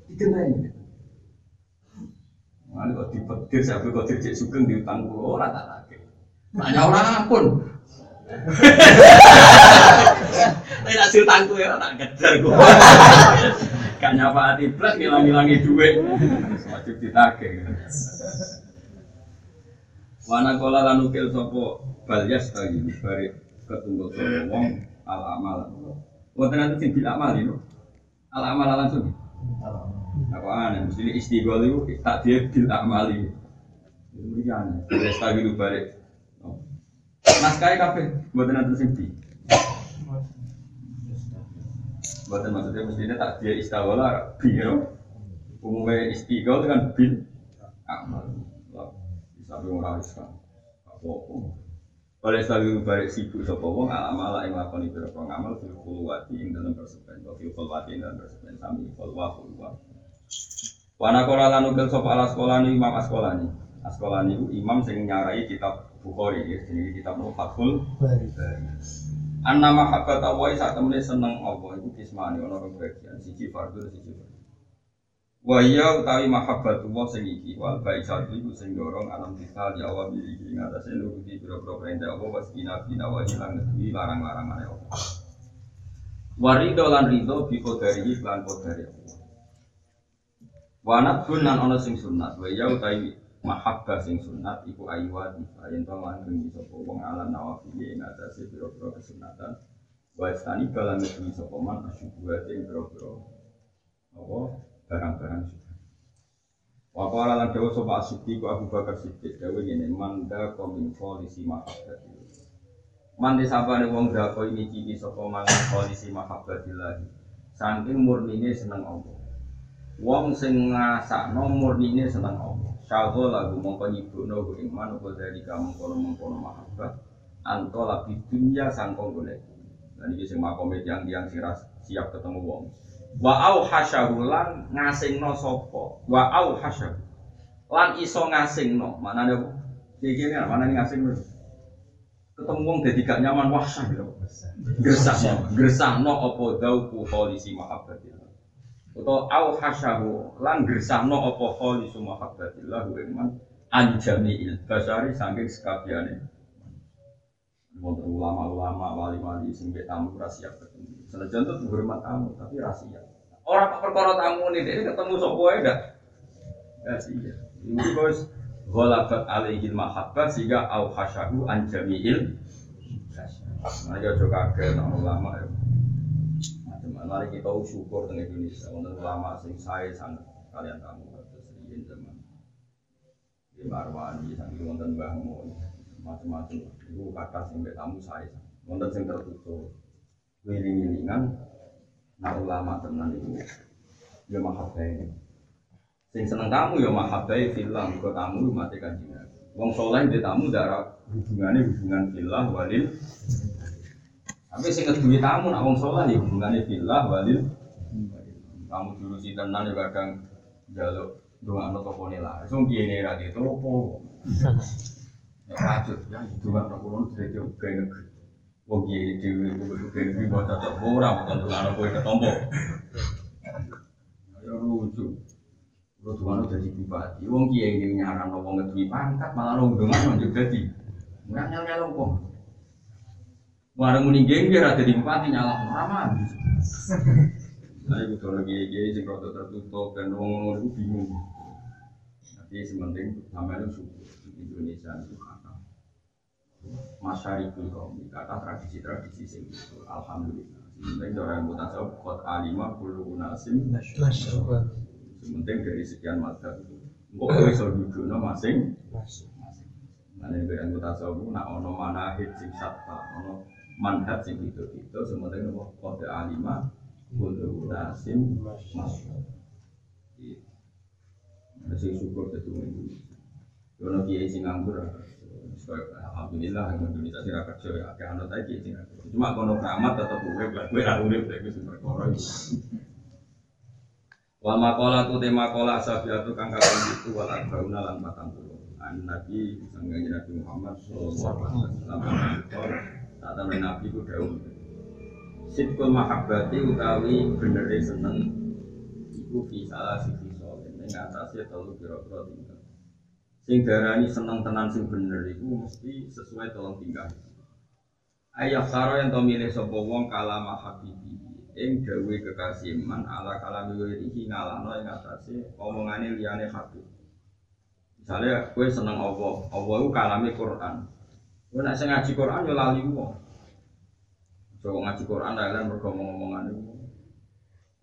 Speaker 1: dikenai. Mana kok dipetir, sampai kok dirjek sugeng di utang pulau, rata lagi. Nak nyaur ampun. Tapi <laughs> nak utangku ya, tak kejar gue. <laughs> Gak nyapa hati plus ngilang-ngilangi duit. Wajib ditagih. Wana kola lan ukil sopo balyas lagi bari ketunggu sopo wong al amal. Wonten nanti sing bil amal itu. Al amal langsung. Aku aneh, mesti istighol itu tak dia bil amal itu. Ini aneh. Lagi bari. Mas kaya kafe, buatan nanti bil. Buatan maksudnya mestinya tak dia istighol bil. Ya. Umumnya istighol kan bil amal. Tapi ora wis kan. Apa-apa. Oleh sawi balik sibuk sapa wong amal ing lakoni pira ngamal fil qulwati ing dalam persepen, wa fil qulwati ing dalam persepen sami qulwa qulwa. Wana kola lan ukel sapa ala sekolah ni imam sekolah ni. Sekolah ni imam sing nyarai kitab Bukhari ya, jenenge kitab Fathul Bari. Anna mahabbat Allah sak temene seneng Allah iku kismani ana kebagian siji fardhu siji fardhu. Wa iya utawi mahabbatullah sing iki wal baisatu iku sing dorong alam kita di awal diri ing atase nuruti pira-pira perintah Allah was bina bina wa ilang ngeduwi larang-larangane Allah. Warido lan rido bi qadari lan qadari Allah. Wa natbun lan ana sing sunat wa iya utawi mahabbah sing sunat iku ayyuati yen to langgeng sapa wong alam nawafil ing atase pira-pira kesunatan. Wa istani kalan ngeduwi sapa man asyubuhat ing pira-pira apa barang-barang. Waktu orang lan dawa sopa asyidik ku Abu Bakar Siddiq dawa ini manda komin polisi mahabbatillah. Man disabane wong drako ini ciri sopa man polisi mahabbatillah. Saking murnine seneng Allah. Wong sing ngrasakno murnine seneng Allah. Syago lagu mongko nyibukno ku iman apa dari kamu kono mengkono mahabbat. Anto labi dunia sangkong golek. Dan ini sing yang yang siap ketemu wong wa au hasyahu lan ngasingno sapa? Wa au hasyahu lan iso ngasingno. Manane iki ngene mana ngasingno? Ketemu wong dadi gak nyaman wah sah gitu gresahno gresahno apa dauku kholisi mahabbatillah. Utawa au hasyahu lan gresahno apa kholisu mahabbatillah iman anjamiil basari saking sekabiane. Wonten ulama-ulama wali-wali sing tamu siap ketemu. Senajan tuh hormat tamu tapi rahasia. Orang perkara tamu ini dia ketemu sok boy dah. Rahasia. Ini bos ghalabat alaihi mahabbah sehingga au hasyahu an jami'il Nah, ya juga kaget nang ulama ya. Mari kita syukur dengan Indonesia, wonten ulama sing saya sangat kalian tamu terus riyen zaman. Di Marwani sambil wonten Mbah macam-macam itu kata sing tamu saya wonten sing tertutup wiling-wilingan nah ulama tenan itu ya mahabbai sing seneng tamu ya mahabbai film kok tamu mati kanjeng wong soleh di tamu darah hubungannya hubungan filah walil. Tapi sing ngeduwi tamu nak wong soleh ya hubungannya filah walil. Kamu dulu si tenan ya kadang jaluk doa toko nila so kiai ra itu opo <laughs> Ya wajib ya. Kulon dari jauh ke negeri. Wong kiai itu ke negeri mau cocok ora bukan tuh anak kue ketombo. Ya lucu. Lu tuh anak jadi bupati. Wong kiai ini nyaran wong ngedui pangkat malah lanjut jadi. Nggak nyala nyala wong. Warung muni geng ada di bupati nyala ramah. Nah, itu kalau kiai sing rada tertutup dan wong itu bingung. Tapi sementing sampai itu Indonesia itu masyarikul kaum kata tradisi-tradisi sing itu alhamdulillah. Penting orang mutasawuf kot alimah puluh nasim penting dari sekian mata itu. Kok bisa duduk masing masing Nah, ini yang mutasawuf nak ono manahid sing satta ono manhat sing itu itu sementing nopo kode alimah puluh nasim masuk Masih syukur itu Indonesia. Kalau kiai sing nganggur, Alhamdulillah Indonesia sih kerja ya kayak anak tadi sih cuma kalau keramat tetap urip lah gue lah urip tapi sih perkara Wal makola tu tema kola sabiatu kang kakek itu wal arbauna lan patang puluh. An nabi sanggaji nabi Muhammad sallallahu alaihi wasallam temen nabi ku dawuh. Sitkul mahabbati utawi benere seneng iku fi salah sisi solen ing atase kira-kira tinggal sing darani seneng tenan sing bener iku mesti sesuai tolong tinggal ayah saro yang milih sapa wong kalama habibi ing gawe kekasih man ala kalami wirihi ngalano ing atase omongane liyane habib Misalnya gue seneng Allah, Allah itu kalami Quran. Gue nak ngaji Quran ya lali wong. Coba ngaji Quran lah kan bergomong-ngomongan itu.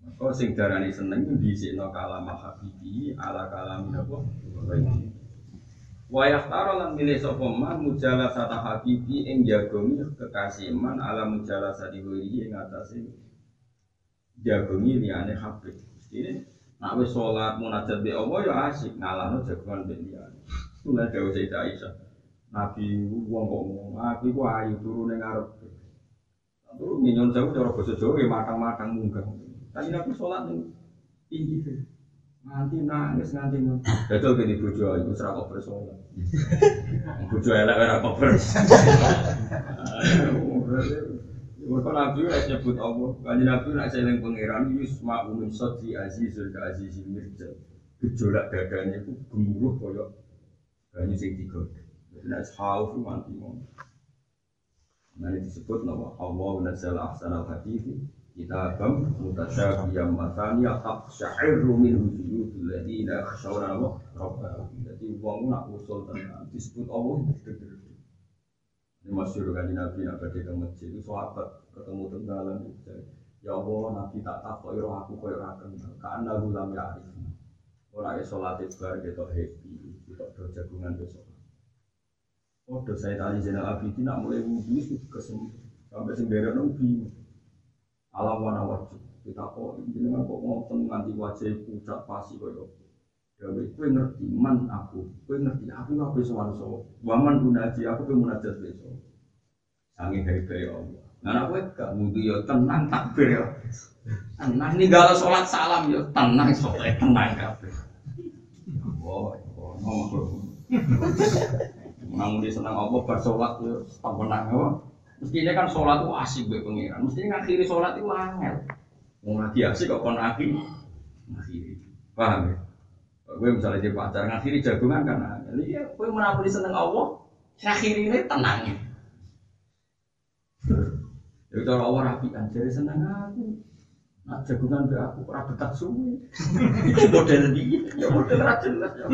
Speaker 1: Maka sing darani seneng itu disikno habibi ala kalam apa? Wa yahtara lan milih sapa man mujalasata habibi ing jagongi kekasih man ala mujalasati wiri ing atase jagongi liyane habib. Ini nak wis salat munajat be Allah ya asik ngalahno jagongan be liyane. Mulai dawuh Sayyidah Aisyah. Nabi wong kok ngomong, Nabi ku ayu turu ning ngarep. Turu minyon jauh cara basa Jawa ya matang-matang munggah. Tapi Nabi sholat nih tinggi tuh. Nganti nangis nganti nangis. Betul gini bojo itu serah kok bersolat. Bojo elek ora kok ber. Mereka Nabi nek nyebut Allah, kanjeng Nabi nek seling pangeran yusma min sodri azizul ka azizil mirjal. Gejolak dadanya itu gemuruh koyok banyu sing tiga. Jadi nek haus mati mau. Nah ini disebut nama Allah nazzal ahsanal hadithi kitabam mutasyabiyam matani taqsya'iru min wujudul ladina yakhshawna rabbahum. Jadi wong nak usul tenan disebut Allah. Ini masyur kan di Nabi nak pergi ke masjid itu sahabat ketemu tenggalan Ya Allah Nabi tak tak kok iroh aku kok iroh kenal Karena gulam ya arif Orang yang sholat itu kita happy Kita do jagungan besok. Oh do saya tadi Zainal Abidin nak mulai wudhu itu kesem Sampai sendiri nabi Alam wana wajib Kita kok ini kok ngomong nganti wajah pucat pasti kok Gawe kue ngerti man aku, kue ngerti aku nggak bisa so. Waman gunaji aku kue munajat besok. Sangi dari dari Allah. Nah aku gak mudu yo tenang takbir yo. Tenang nih galau sholat salam yo tenang sholat tenang kabeh. Oh, oh, ngomong Nang di senang Allah bersolat yo tenang yo. Mestinya kan sholat itu asik gue pengiran. Mestinya ngakhiri sholat itu angel. Mau lagi asik kok kon akhiri. Ngakhiri. Paham ya? Gue misalnya jadi pacar ngakhiri jagungan kan, jadi ya gue menapuri seneng Allah, ngakhiri ini tenang. Jadi kalau Allah rapikan, jadi seneng aku. Nah jagungan be aku ora betah suwi. Iki model iki, ya model ra jelas ya.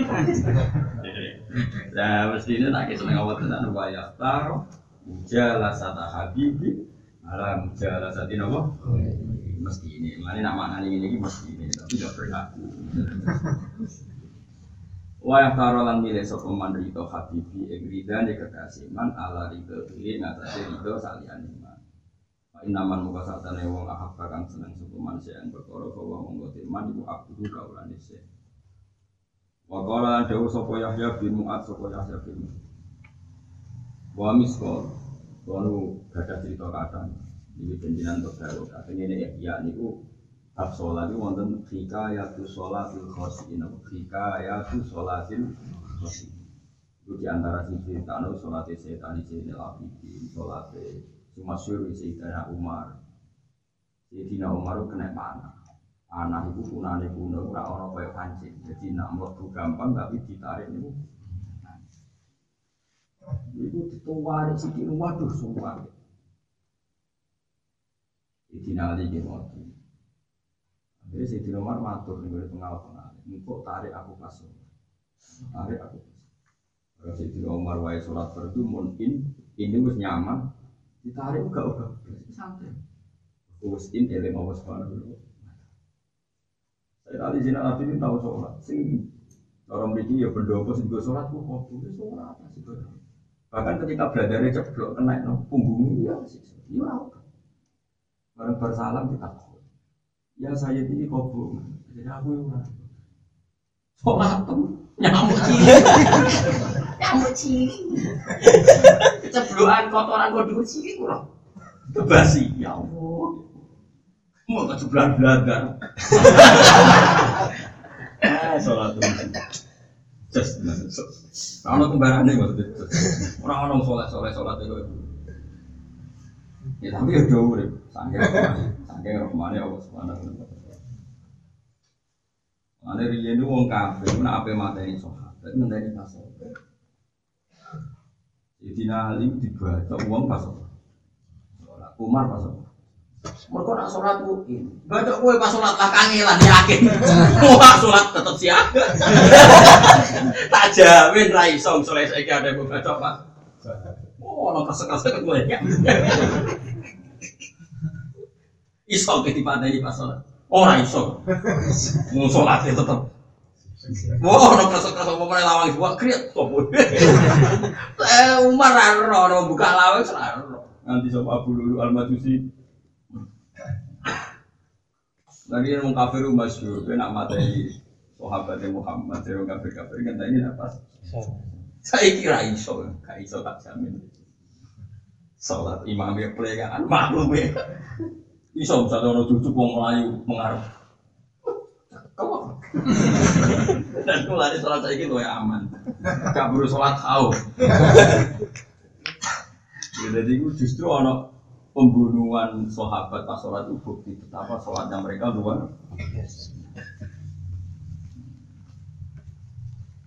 Speaker 1: Lah mesti ini nak seneng Allah tenan wa ya taro. Jalasata habibi ala mujalasati napa? Mesti ini, mana nak maknanya ini mesti ini, tapi tidak berlaku. Wayah tarolan milih sopo man rito habibi ing ridane kekasih man ala rito diri ngatasi rito salian iman. Inaman muka satane wong ahab kang seneng sopo man yang berkoro bahwa monggo man ibu abdu kaulan ise. Wa qala dawu sopo Yahya bin Mu'ad sopo Yahya bin Wa miskol Kono gada cerita kadang Ini jenjinan untuk Katanya ini ya niku Bab sholat. Itu wonten hikayatu sholatil khosiin. Hikayatu sholatil khosiin. Itu di antara si cerita no sholatnya setan ini Abidin Sholatnya Sumasyur Sayyidina Umar. Sayyidina Umar kena panah. Panah itu punane kuno Ora orang kaya pancing. Jadi nak melebu gampang tapi ditarik itu Itu dituwari sikit Waduh sumpah. Sayyidina Ali gimana jadi si Dino Umar matur nih dari pengawal pengawal. Engkau tarik aku kasih, tarik aku. Kalau si Dino Umar wae sholat fardu mungkin ini wis nyaman, ditarik enggak udah santai. Wis in eling Allah subhanahu Saya tadi Zina Nabi ini tahu sholat, sing orang begini ya berdoa sing juga sholat kok itu sholat sih Bahkan ketika belajarnya ceplok kena no, punggungnya ya sih, iya Barang bersalam kita Ya saya ini kobo. Jadi aku yang tuh nyamuk <laughs> ciri. nyamuk ciri. Kecebloan kotoran kodoh ciri kurang. Kebasi. Ya Allah. Mau kecebloan belajar. <laughs> Ah. Just, kalau kembaran nih maksudnya, orang-orang sholat sholat sholat itu, ya tapi ya jauh deh, sanggih saking rahmane Allah Subhanahu wa taala. Ane riyen wong kafir nek ape mateni sahabat ngenteni pas. Jadi dibaca uang pas. Umar pas. Mereka nak sholat ku ini. Baca kue pas sholat lah kangelan yakin. <laughs> Wah sholat tetap siaga. <laughs> tak jamin ra iso soleh saiki ada yang baca pak. Oh, ono kesek-kesek gue ya. <laughs> Iso ke dipateni pas sholat. Ora iso. Mau sholat ya tetap. Wah, ono kesek-kesek mulai lawang dua kriat sopo. Eh Umar ra ora buka lawang ora. Nanti sama Abu Lulu Al-Majusi Lagi yang kafir masyur, dia nak materi sahabatnya Muhammad, dia kafir kafir kan ini apa? Saya kira iso, gak iso tak jamin. Salat imam ya play kan, maklum ya. Iso misalnya orang cucu mau melayu mengarep. Kau dan mulai sholat saya gitu ya aman. Gak perlu sholat tahu. Jadi justru ono pembunuhan sahabat pas sholat itu bukti betapa sholatnya mereka luar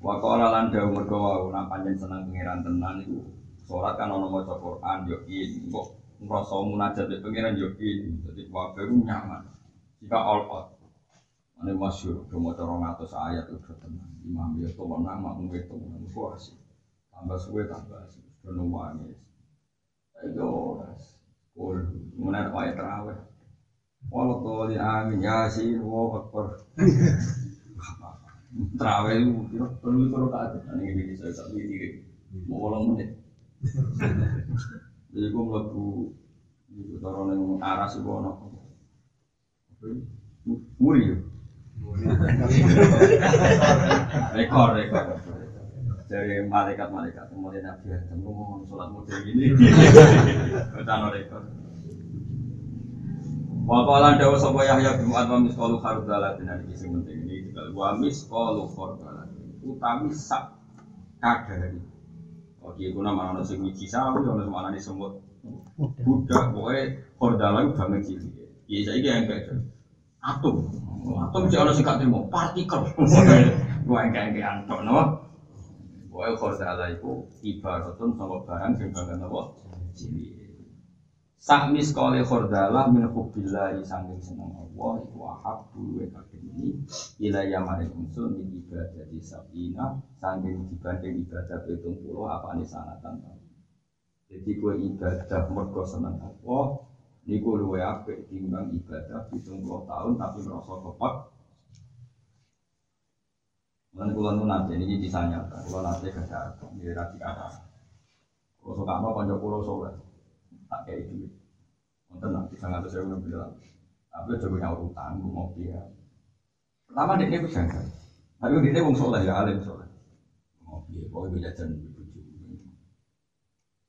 Speaker 1: Wakola lan dawu mergo wau nak panjen pangeran tenan iku salat kan ana maca Quran yo kok ngrasa munajat be pangeran yo in dadi ku nyaman. Jika all out. Ane masyhur do maca 200 ayat udah tenan. Imam yo to menang makmum itu menang asik tambah suwe tambah asik nangis ayo Kul, kemudian ayat terawih. Walau amin yasin, wow akbar. <laughs> Terawih itu perlu perlu kaget. Ini ini saya tak diri. Mau ulang menit. Jadi gue melaku itu taruh yang aras itu anak. Muri ya. <laughs> Rekor rekor. Dari malaikat-malaikat mulai nabi Adam ngomong sholat model gini. <laughs> Betul rekor. Wakalan dawa sapa Yahya bin Mu'ad wa misqalu khardalatin iki sing penting ini juga wa misqalu khardalatin utawi sak kadari. Oke, kuna mana ono sing wiji sawi ono sing mana semut. Budak pokoke khardalatin banget cilik. Iya saiki yang kayak atom. Atom sih ono sing gak trimo partikel. Gua engke engke antok no. Pokoknya khordala itu ibaratun sama barang sing banget apa? Cilik. Sahmi sekali khordala min hubbillahi sangking seneng Allah Iku ahab dulu kakek ini Ila yamarin unsur min ibadah di sabina Sangking dibanding ibadah betung pulau apa ini sanatan Jadi gue ibadah mergo seneng Allah Niku luwe apik timbang ibadah betung puluh tahun tapi merasa kepak Mulai kulon itu nanti, ini kisah nyata, kulon nanti kerja, ini rasi kata. Kalau suka mau konco pulau soleh, tak kayak duit. Untuk nanti sangat saya udah bilang, tapi coba punya urutan, gue mau dia. Pertama dia ini janggal, tapi dia wong soleh ya, alim soleh. Mau dia, pokoknya jajan bujuk.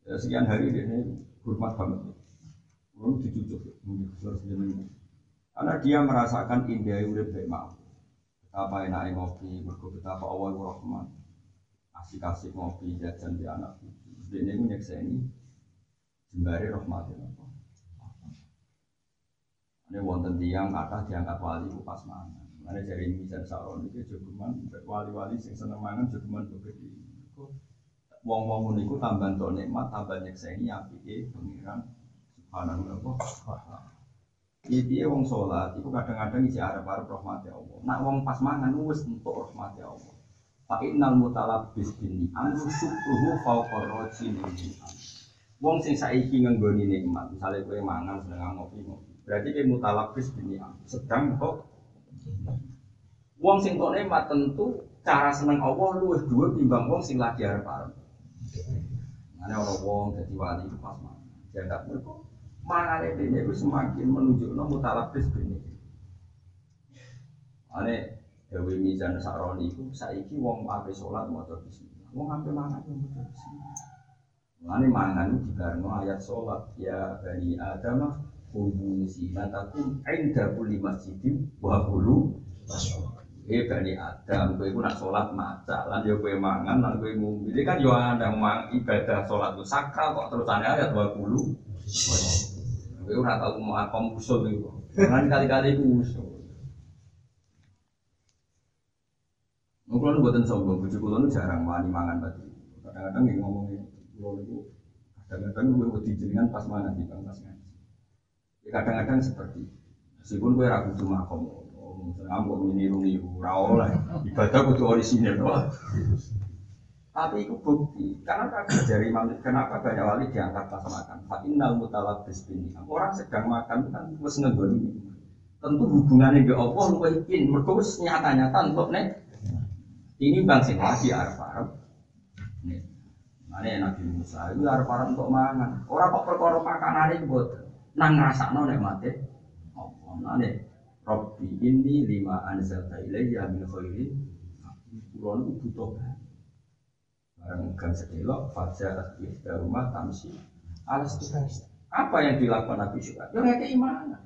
Speaker 1: Ya sekian hari dia ini hormat banget. Orang dicucuk, mungkin harus Karena dia merasakan indah udah baik mau. Betapa enaknya ngopi, mergo betapa Allah itu rahman. Asik-asik ngopi, jajan di anak cucu. Dia ini nyekseni jembari rahmatin apa. Ini wonten tiang kata diangkat wali ku pas mangan. Mana dari misal saron itu jogeman wali-wali sing seneng mangan jogeman begede. Wong-wong niku tambah to nikmat, tambah nyekseni apike pengiran subhanahu wa. Iya wong sholat, itu kadang-kadang isi arab-arab rahmati Allah. Nak wong pas mangan wis untuk rahmati Allah. Pak Innal mutalabis bini anu syukruhu fauqa rajin Wong sing saiki ngenggoni nikmat, misalnya kowe mangan sedang ngopi ngopi. Berarti kowe mutalabis bini sedang kok. Wong sing kok nikmat tentu cara seneng Allah luwih dhuwur timbang wong sing lagi arep-arep. Ana ora wong dadi wali pas mangan. Jangan mergo mana ini itu semakin menunjukkan mutalabis ini. Ane Dewi Mizan Saroni itu saiki wong ape sholat mau bismillah. Wong ape mangan mau bismillah. Ane mangan itu dikarno ayat sholat ya bani Adam kudu sinatakum inda kulli masjidin wa hulu Eh bani Adam, kowe iku nak sholat maca, lan yo kowe mangan, lan kowe ngombe. Kan yo mang ibadah sholat itu sakral kok terusane ayat wa hulu. Kowe ora tau mau apa usul iku. Jangan kali-kali iku usul. Mungkin buatan sombong, bujuk jarang wani mangan tadi. Kadang-kadang yang ngomong kulo itu kadang-kadang gue wedi pas mangan di pas ngaji. Ya, kadang-kadang seperti meskipun gue ragu cuma kamu misalnya kok meniru-niru ora oleh ibadah kudu orisinil doang tapi itu bukti. Karena kagak dari Imam kenapa banyak wali diangkat pas makan. Fa innal mutalabis bini. Orang sedang makan kan wis ngegoni tentu hubungannya dengan Allah lu yakin mereka nyata-nyata untuk nek ini bang sing lagi arep-arep nih. Mana Nabi Musa itu arep-arep untuk mangan. Orang kok perkara pakanane buat nang ngrasakno nek mate apa nane Robbi ini lima anzalta ilayya min khairin. Kulon itu butuh Barang gang sedelok Fajar ihda rumah tamsi. Alas Apa yang dilakukan Nabi Syuaib? Ya kayak keimanan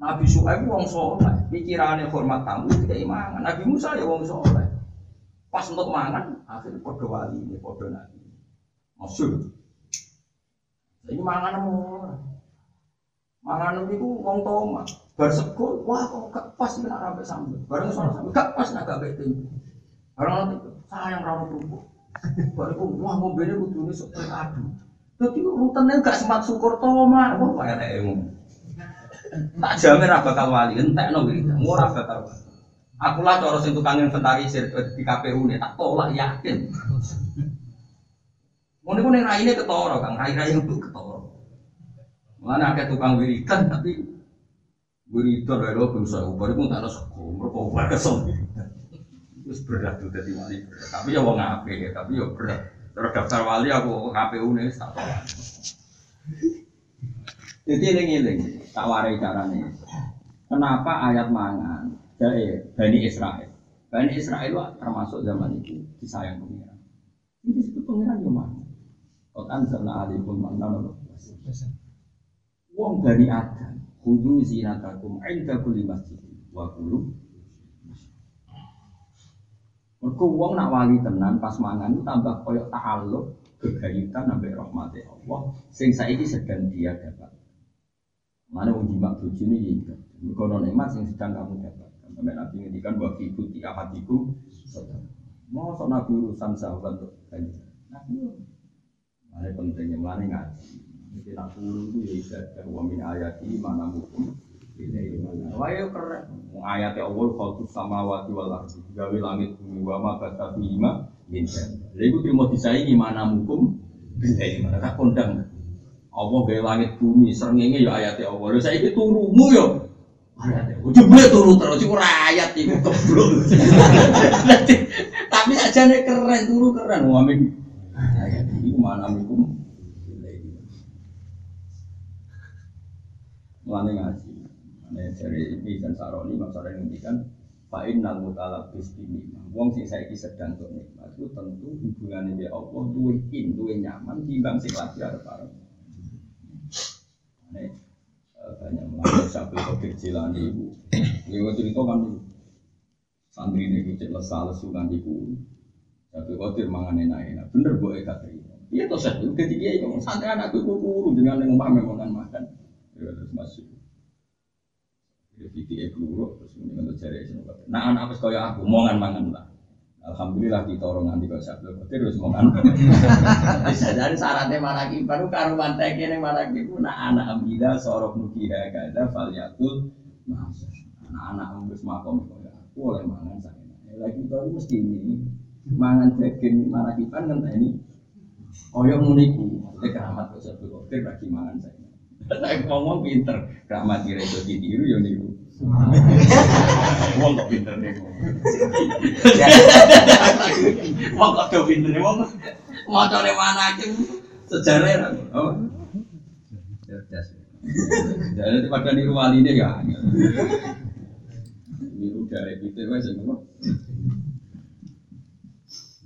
Speaker 1: Nabi Syuaib wong soleh. Pikirannya hormat tamu itu keimanan Nabi Musa ya wong soleh. Pas untuk mangan Akhirnya podo wali ini podo nabi Masyur Ini mangan orang Mangan itu wong toma. Bar sego, wah kok gak pas nek ora sambel. Bareng sono sambel gak pas nek gak bete. Bareng itu sayang ra kerupuk. Itu wah ngombene kudune sok adu. Dadi rutene gak semat syukur toma. Wah eleke ngono. Tak jamin ra bakal wali, entekno iki. Ora bakal wali. Aku lah cara sing tukang inventarisir di KPU nih tak tolak yakin. Mau nih ning raine ketara Kang, rai-rai itu ketara. Mana ada tukang wiridan tapi wiridan dari lo bisa ubah itu tak ada suku, mereka ubah kesel. Itu berat tuh jadi wali berat. Tapi ya wong ngape ya, tapi ya berat. Terus daftar wali aku KPU nih tak tahu. Jadi eling-eling, tak warai caranya. Kenapa ayat mangan dari Bani Israel? Bani Israel termasuk zaman itu disayang pengiran. Ini disebut pengiran yang mana? Kau kan zona alaikum mana Wong Bani Adam, kudu zinatakum inda kulli masjid wa kulu. Mergo wong nak wali tenan pas mangan tambah koyok ta'alluq kegayutan sampai rahmati Allah. Sing saiki sedang dia dapat. Mana wong jimat bojo ini ya Mergo ono nikmat sing sedang kamu dapat. Sampai Nabi ngendikan wa fi buti ahadikum Mau sok nabi urusan sahabat tuh Nabi Mana pentingnya mana ngaji. Jadi nak guru itu ya ibadah. Wa min ayati mana mukum Wah ya keren. Ayat Allah khalqus samawati wal ardi. Gawe langit bumi wa ma bata bima min Lha iku trimo disaingi mana mukum ilaihi mana. Tak kondang. Allah gawe langit bumi srengenge ya ayat Allah. Lha saiki turumu ya Ujungnya turu terus iku ayat iku keblok. Tapi aja nek keren turu keren. Wa min ayat iku mana mukum Mulane ngaji. Mulane dari ini dan saroni yang ngendikan Pak Innal mutalabis bini Wong sing saiki sedang untuk nikmat itu tentu hubungannya dengan Allah duwe in, duwe nyaman timbang sing lagi arep arep. Nek banyak mengenai sapi kopi jilani ibu. Ibu cerita kan santri ini gue cek lesal sukan ibu. Sapi kopi mangan enak-enak. Bener bu Eka terima. Iya toh saya ketika itu santri anakku kuku dengan yang memang makan makan ya terus masuk ya video guru terus untuk cari sini. Nah anak apa kaya aku mongan mangan lah. Alhamdulillah kita orang nanti kau sabda kau terus mongan. <laughs> Bisa jadi syaratnya mana baru karuan teki ini mana pun nah anak ambil sorok nukira kada faliatul anak-anak ambus makom kaya aku oleh mangan saya. Lagi kau mesti ini mangan daging mana kipan kan ini koyo muniku keramat kau sabda kau lagi mangan saya saya ngomong pinter, gak mati reso ditiru ya niru. Wong kok pinter nih. Wong kok do pinter wong mana aja sejarah oh. Cerdas. Jadi pada niru wali ini ya. Niru dari pinter wes semua.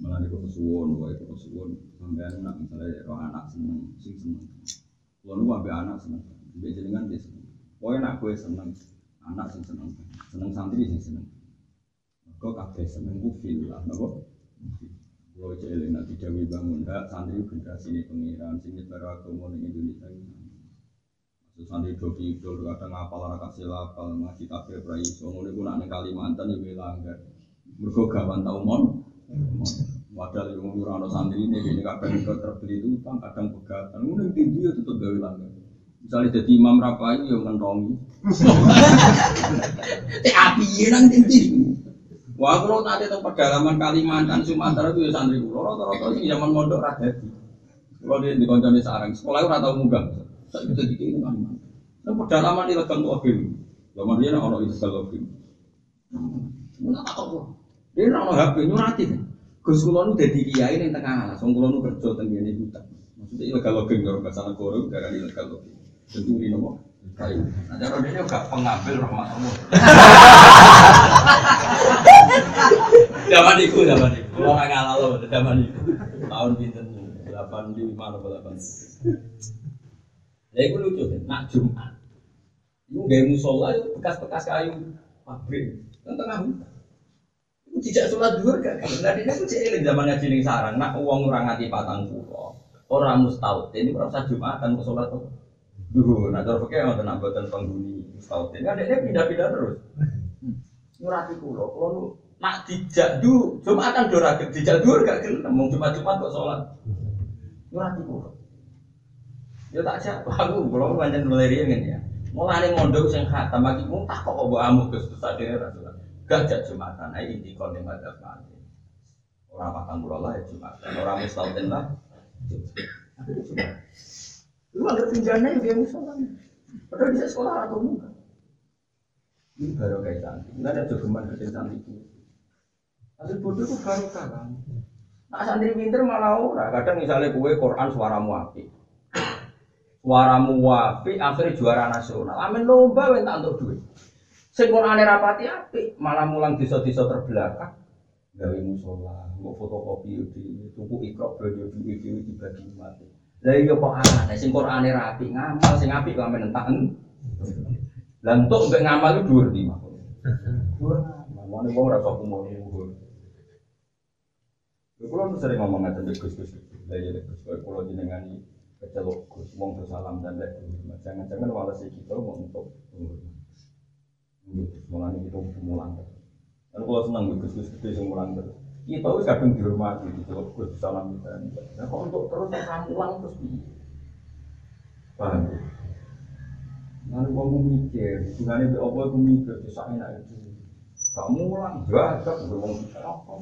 Speaker 1: Malah niku kesuwon, wae kesuwon. Sampai anak misalnya roh anak seneng, sing seneng. Kalau nu anak seneng, ambil jenengan dia seneng. Pokoknya anak gue seneng, anak sing seneng, seneng santri sing seneng. Kau kabeh seneng ku fil lah, nopo. Nanti Dewi bangun, dak santri generasi ini pengiran, sini baru mau di Indonesia ini. Maksud santri doki itu kadang ngapal orang kasih lapal, ngaji kabeh prai, soalnya gue nak Kalimantan ya bilang kan, mereka gawan tau mon. Padahal yang ngurang santri ini, ini kadang terbeli itu utang, kadang pegatan. Mungkin tinggi ya tetap gawe langgar. Misalnya jadi imam rapai yang ngentongi.
Speaker 2: Teh <laughs> api ya nang ndi.
Speaker 1: Wah, kalau nanti tentang pedalaman Kalimantan, Sumatera itu ya santri kulo. Rata-rata sih zaman mondok radati. Kalau dia di koncone sarang, sekolah itu rata munggah. Saya bisa dikira Kalimantan. Nah, pedalaman di legang tuh. Zaman dia ono itu kalau film. Mana tak tahu. Dia ono HP nyurati kan. Gus kulo nu dadi kiai ning tengah alas. Wong kulo nu kerja teng ngene hutan. Maksudnya ilegal login karo bahasa negara gara ilegal login. Tentu ini nopo kayu. Nah, cara dia juga pengambil rahmat Allah. <laughs> Zaman itu, zaman itu. Kalau nggak ngalah loh, zaman itu. Tahun pinten, delapan lima atau delapan. Ya itu lucu kan, nak Jumat. Itu gaya musola bekas-bekas kayu pabrik, tengah hutan. Tidak sholat duhur gak? Karena dia itu cilik zaman ngaji sarang, nak uang orang hati patang pulau. Orang mustaut, ini berapa Jumatan mau sholat tuh. Duhur, nah cara pakai yang tenang buatan penghuni mustaut. Ini kan dia pindah-pindah terus. Nyurati kulo, kulo nu nak dijak du, Jumatan dora dijak duhur gak gelem, mau Jumat-Jumat kok sholat. Nyurati kulo. Ya tak siap, <laughs> aku kulo pancen meleri ngene ya. Mulane mondok sing khatam mung tak kok mbok amuk Gus Gus sadene sholat. Gajah Jumatan, ayo inti kon ada mati. Orang patang pulau lah ya Jumatan, orang mustahil lah. Jumat. Lu pinjana yang dia musola. Padahal bisa sekolah atau enggak. Ini baru kayak cantik. Enggak ada jogeman cantik itu. Hasil bodoh itu baru kan. Nah santri pinter malah ora. Kadang misalnya kue Quran suaramu api. Suaramu api akhirnya juara nasional. Amin lomba went untuk duit. Sing rapati api, malah mulang desa-desa terbelakang. Gawe musola, mau fotokopi di tuku ikro belanja duit dibagi mati. Lah iya kok aneh sing Qur'ane rapi ngamal sing apik kok amen entak. Lah entuk mbek ngamal itu dhuwur di mah. Dhuwur. Mamane wong ora sok umur nu sering ngomong ngaten Gus Gus. Lah iya Gus kula jenengan kecelok Gus wong salam dan lek jangan-jangan malah sih kita mau untuk mulane kita mulang terus. Kan kula seneng Gus Gus gede sing mulang terus. Kita wis kadung dihormati dicelok Gus salam kita. Nah kok untuk terus mulang terus piye? Paham ya? Nanti ku mikir, gunane mbek apa ku mikir bisa enak itu. Gak mulang, mbek wong apa.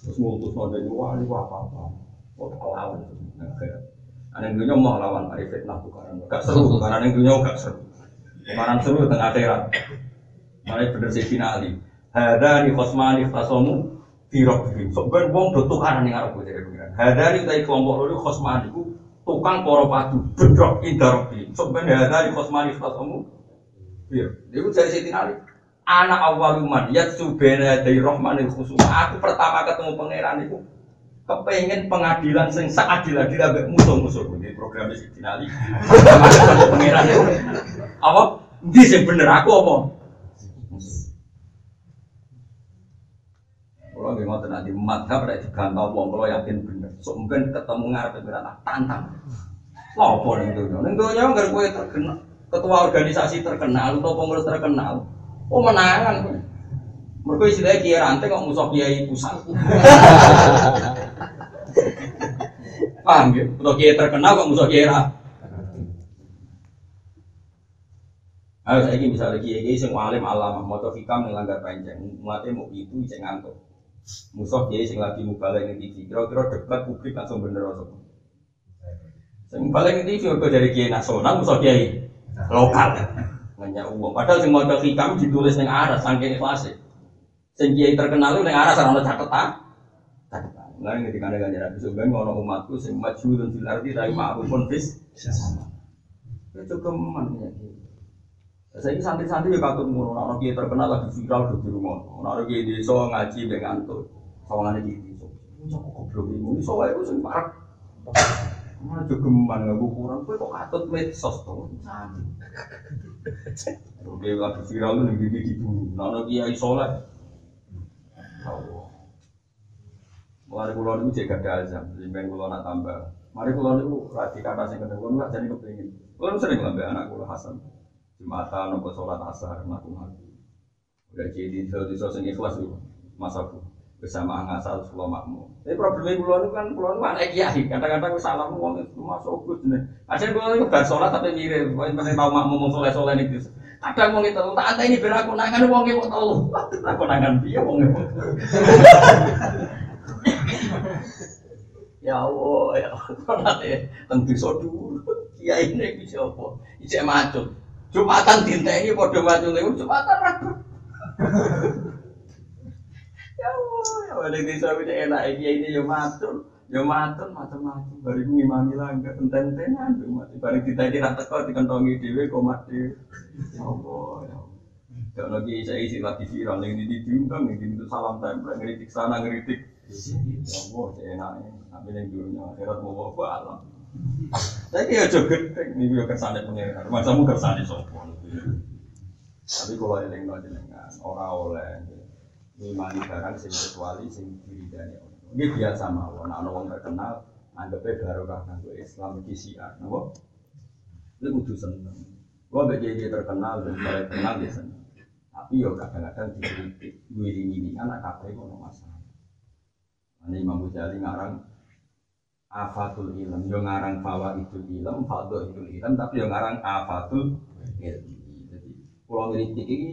Speaker 1: Terus ngutus nonton wali apa-apa. Kok lawan itu. Ada yang dunia mau lawan hari fitnah bukan gak seru, karena yang dunia gak seru. Kemarin seru tengah akhirat. Mulai bener sih finali. Hada ni khosmani khasomu firok bim. Sebenarnya wong do tukaran yang arep jadi pengiran. Hada ni tadi kelompok loro khosmani ku tukang poro padu bedrok indarok bim. Sebenarnya hada ni khosmani khasomu firok. Dia dari sini finali. Anak awaluman yatsu bena dari rohmanil khusum. Aku pertama ketemu pangeran itu kepengen pengadilan sing seadil adil ambek musuh-musuh ini programnya si Dinali <laughs> pangeran itu apa di sing bener aku apa kalau nggak mau nanti madhab ada digantau wong kalau yakin bener. So mungkin ketemu ngarep pengiran tantang. Nih itu nih itu nyawa nggak gue terkenal ketua organisasi terkenal atau pengurus terkenal. Oh menangan. Mereka istilahnya kiai rantai kok musuh kiai pusat. <laughs> Paham ya? Untuk kiai terkenal kok musuh kiai ra. Ayo saya ini misalnya kiai kiai sing alim alam, mau hikam yang langgar panjang, umatnya mau itu cek ngantuk. Musuh kiai sing lagi mubalek ning TV, kira-kira debat publik langsung bener atau Sing mubalek ning TV dari kiai nasional, musuh kiai lokal. Nanya uang. Padahal sing mau hikam ditulis ning aras, saking ikhlas. Sing kiai terkenal itu ning aras ora ono catatan. Lain ketika ada ganjaran Nabi Subhan ngono umatku sing maju dan fil ardi tapi ma'ruf pun fis sama. Itu keman ya. Saya ini santri-santri ya katut ngono, orang kiai terkenal lagi viral di rumah, orang kiai desa ngaji be ngantuk, sawangannya di desa. Cok goblok ini, so wae ku sing parek. Mana jogeman nggak ukuran, kok kok katut medsos tuh, santri. Oke, lagi viral tuh nih di orang kiai soleh. Allah. Mulai pulau itu jaga ada azam, jadi pulau nak tambah. Mari pulau itu kata sing pulau nggak jadi kepingin. Pulau sering lambe anak pulau Hasan, jumatan, nopo sholat asar, ngaku ngaku. Udah jadi di di sing ikhlas itu, masa bu. bersama ngasal sekolah makmum. Tapi problemnya kulo itu kan kulo itu anak kiai. Kadang-kadang salam wong itu masuk gus nih. Akhirnya kulo itu bar sholat tapi mirip. Pokoknya penting tahu makmum mau soleh soleh nih. Kadang mau itu tak ada ini biar aku nangan wong itu tahu. <laughs> Aku nangan dia wong itu. <laughs> Ya Allah, ya Allah, nanti tentu sodu. Kiai ini bisa apa? Ijek macet. Jumatan dintengi padha macet itu Jumatan ragu. Ya ya Allah, di desa itu enak iki ini yo matur, yo matur macam-macam. Bari ku ngimami langgar enten-entenan yo mati. Ra teko dikentongi dhewe kok mati. Ya Allah, ya Allah. Kalau lagi isi lagi viral, yang ini diundang, yang ini salam tempel, ngeritik sana, ngeritik. Ya Allah, saya enaknya. Tapi yang dulunya akhirat mau bawa alam. Tapi ya juga ini juga kesannya pengiran. Masamu kesannya sopan. Tapi kalau eling no jenengan, orang oleh ngimani barang sing kecuali sing diridani Allah. Ini biasa mawon, ana wong terkenal anggape barokah kanggo Islam iki siar, napa? Lu kudu seneng. Gua mbek dia terkenal dan mulai kenal dia seneng. Tapi yo kadang-kadang dikritik, wiring ini anak kabeh ono masalah. Ini Imam Ghazali ngarang afatul ilm, yo ngarang fawaidul ilm, fadhilul ilm, tapi yo ngarang afatul ilm. Jadi kalau ngeritik ini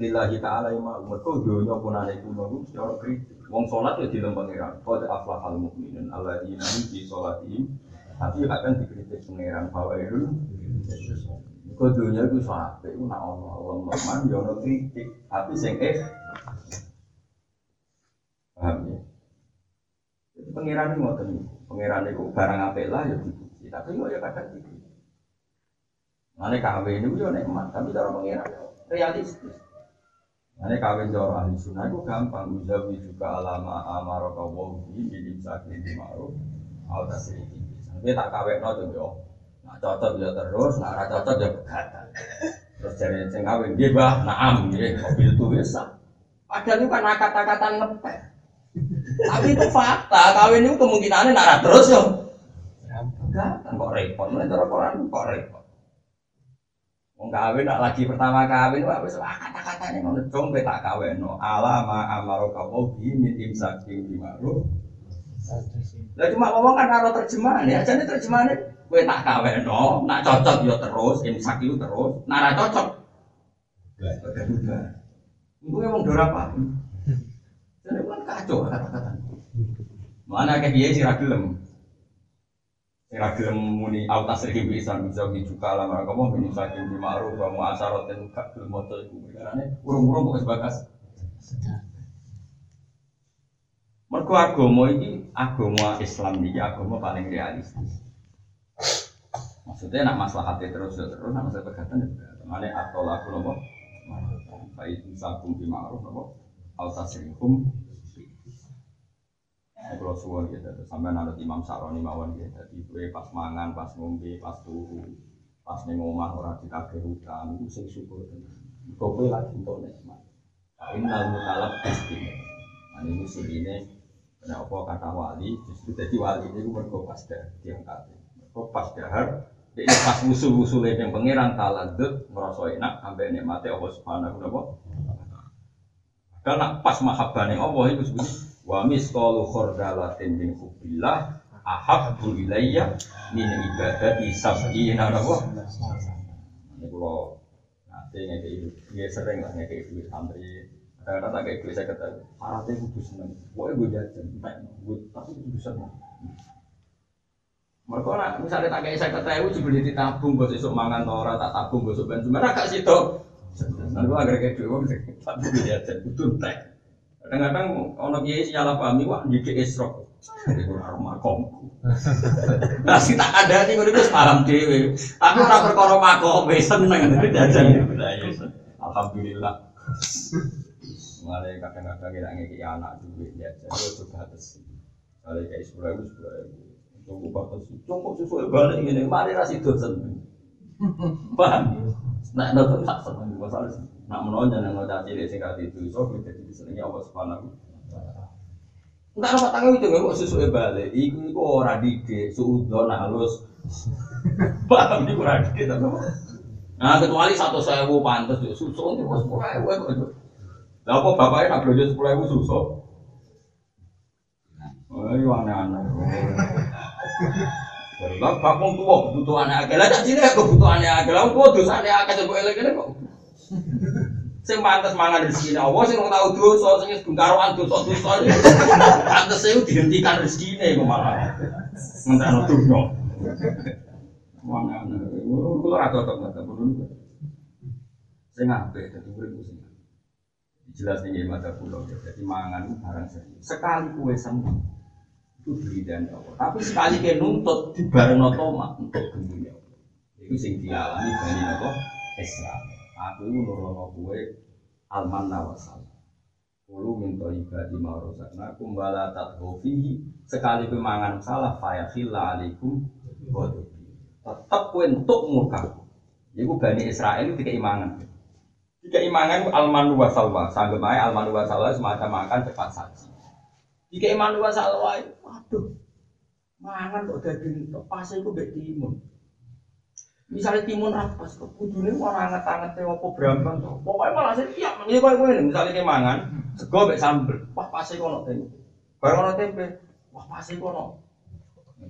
Speaker 1: lillahi ta'ala mereka dunia pun ada kuno itu secara kritik wong sholat ya dilem pangeran. Qad aflahal mu'minun alladzina hum fi sholatihim. Tapi kadang dikritik pangeran bahwa itu Kau dunia itu itu nak Allah Allah man ya ono kritik tapi sing paham ya jadi pangeran itu ngoten. Niku pangeran itu barang apik lah ya dipuji. Tapi kok ya kadang dikritik Mana kawin itu ya nikmat tapi cara pangeran realistis. Ini kawin cara ahli sunnah itu gampang. Uzawi juga alama amaraka wahi Bidim sakit di ma'ruf. Al tasri Tapi tak kawin no tuh yo. Nah cocok ya terus, nah ra cocok ya begatan Terus jadi sing kawin Dia bah, naam, dia mobil itu bisa Padahal itu kan kata-kata ngepek Tapi itu fakta, kawin itu kemungkinannya nak ra terus yo Begatan kok repot, mulai cara Quran kok repot. Wong kawin nak lagi pertama kawin wah wis wah kata-katane ngono dong kowe tak kawinno. Ala ma amaro kamu bi min bi ma'ruf. Lah cuma ngomong kan karo terjemahan ya, jane terjemahane kowe tak kawinno, nak cocok yo terus. Imsak itu terus, nak ra cocok. Untungnya wong dora apa? Jadi kan kacau kata-kata. Mana kayak dia sih ragelem. Ora gelem muni autas iki bisa bisa juga lama kamu bin saking di ma'ruf wa mu'asaratin gak gelem moto iku. Karena urung-urung kok sebagas. Mergo agama iki agama Islam iki agama paling realistis. Maksudnya nak maslahatnya terus ya terus nak masalah pegatan ya. Mana atau lagu nopo? Baik sakum di ma'ruf nopo? Autasrikum Nah, kalau suwon gitu, sampai nanti Imam Saroni mawon gitu, jadi gue pas mangan, pas ngombe, pas turu, pas neng omah orang ditagih hutang, itu sing syukur. Kowe lagi untuk nikmat. Innal mutalab pasti. Nah ini musuh ini, kenapa kata wali, justru jadi wali ini gue mergo pas dah diangkat. Mergo pas dahar, ini pas musuh-musuh yang pangeran taladut, merasa enak, sampai nikmati Allah subhanahu wa ta'ala. Karena pas mahabbah Allah itu sebetulnya wa misqalu khardalatin min hubbillah ahabbu ilayya min ibadati sab'ina napa ini kula nanti ngekei dia sering lah ngekei duit santri. Kadang-kadang tak kayak saya kata syaratnya kudu seneng. Pokoknya gue jajan gue tapi kudu seneng. Mereka nak misalnya tak kayak saya kata gue beli ditabung gue besok mangan tora tak tabung besok ben sebenarnya agak situ Nanti gue agar kayak gue tapi gue jajan kudu entek Kadang-kadang ono kiai sing salah pahami wah didik esrok. Iku ora makom. Nah, sing tak ada nih ngono wis paham dhewe. Tapi ora perkara makom wis seneng jajan. Alhamdulillah. Mulai kadang-kadang kita ngeki anak duit jajan yo coba atas. Kalau kayak sepuluh ribu sepuluh ribu. Tunggu batas cukup sesuai balik ini. Mari rasi dosen. Paham? Nah, nonton tak seneng masalah. Nak menolong jangan ngocah cilik sing kati itu iso jadi disenengi Allah Subhanahu Entar apa tangan itu nggak susu balik. Iku iku ora dike, suudon halus. <laughs> Paham iku ora dike tapi. Nah kecuali satu sewu pantas susu itu sepuluh ewu. Lah apa bapaknya nak belanja sepuluh ewu susu? Oh, iya aneh-aneh. Lah bakung tuwa kebutuhane akeh. Lah cine kebutuhane akeh. Lah tuwa dosane akeh sebab elek-elek kok. Sing pantes mangan rezeki Allah sing ora tau dosa sing wis karuan dosa-dosa. Pantes e dihentikan rezekine kok malah. Ngentekno dunya. Wong aneh. Kulo ora cocok ngoten kulo. Sing apik dadi urip sing jelas nih mata pulau jadi mangan barang serius sekali kue sembuh itu dan Allah tapi sekali kue nuntut di bareng otoma untuk dunia itu sing dialami dari apa Islam aku itu nurono kue alman nawasal Kulu minta ibadi marosakna kumbala tadhofihi sekali pemangan salah fayakhilla alaikum wadubi tetap kue untuk muka Iku Bani Israel itu keimangan Keimanan almanu wa salwa, sanggup aja almanu wa salwa semacam makan cepat saji. Jika iman wa salwa, waduh, mangan kok daging pas itu bek. Misalnya timun apa sih? Kudune orang anget-anget apa berambang tuh. Pokoknya malah saya tiap ini kau ini misalnya kayak mangan, sego bek sambel, wah pas itu ono tempe. Barang ono tempe, wah pas itu ono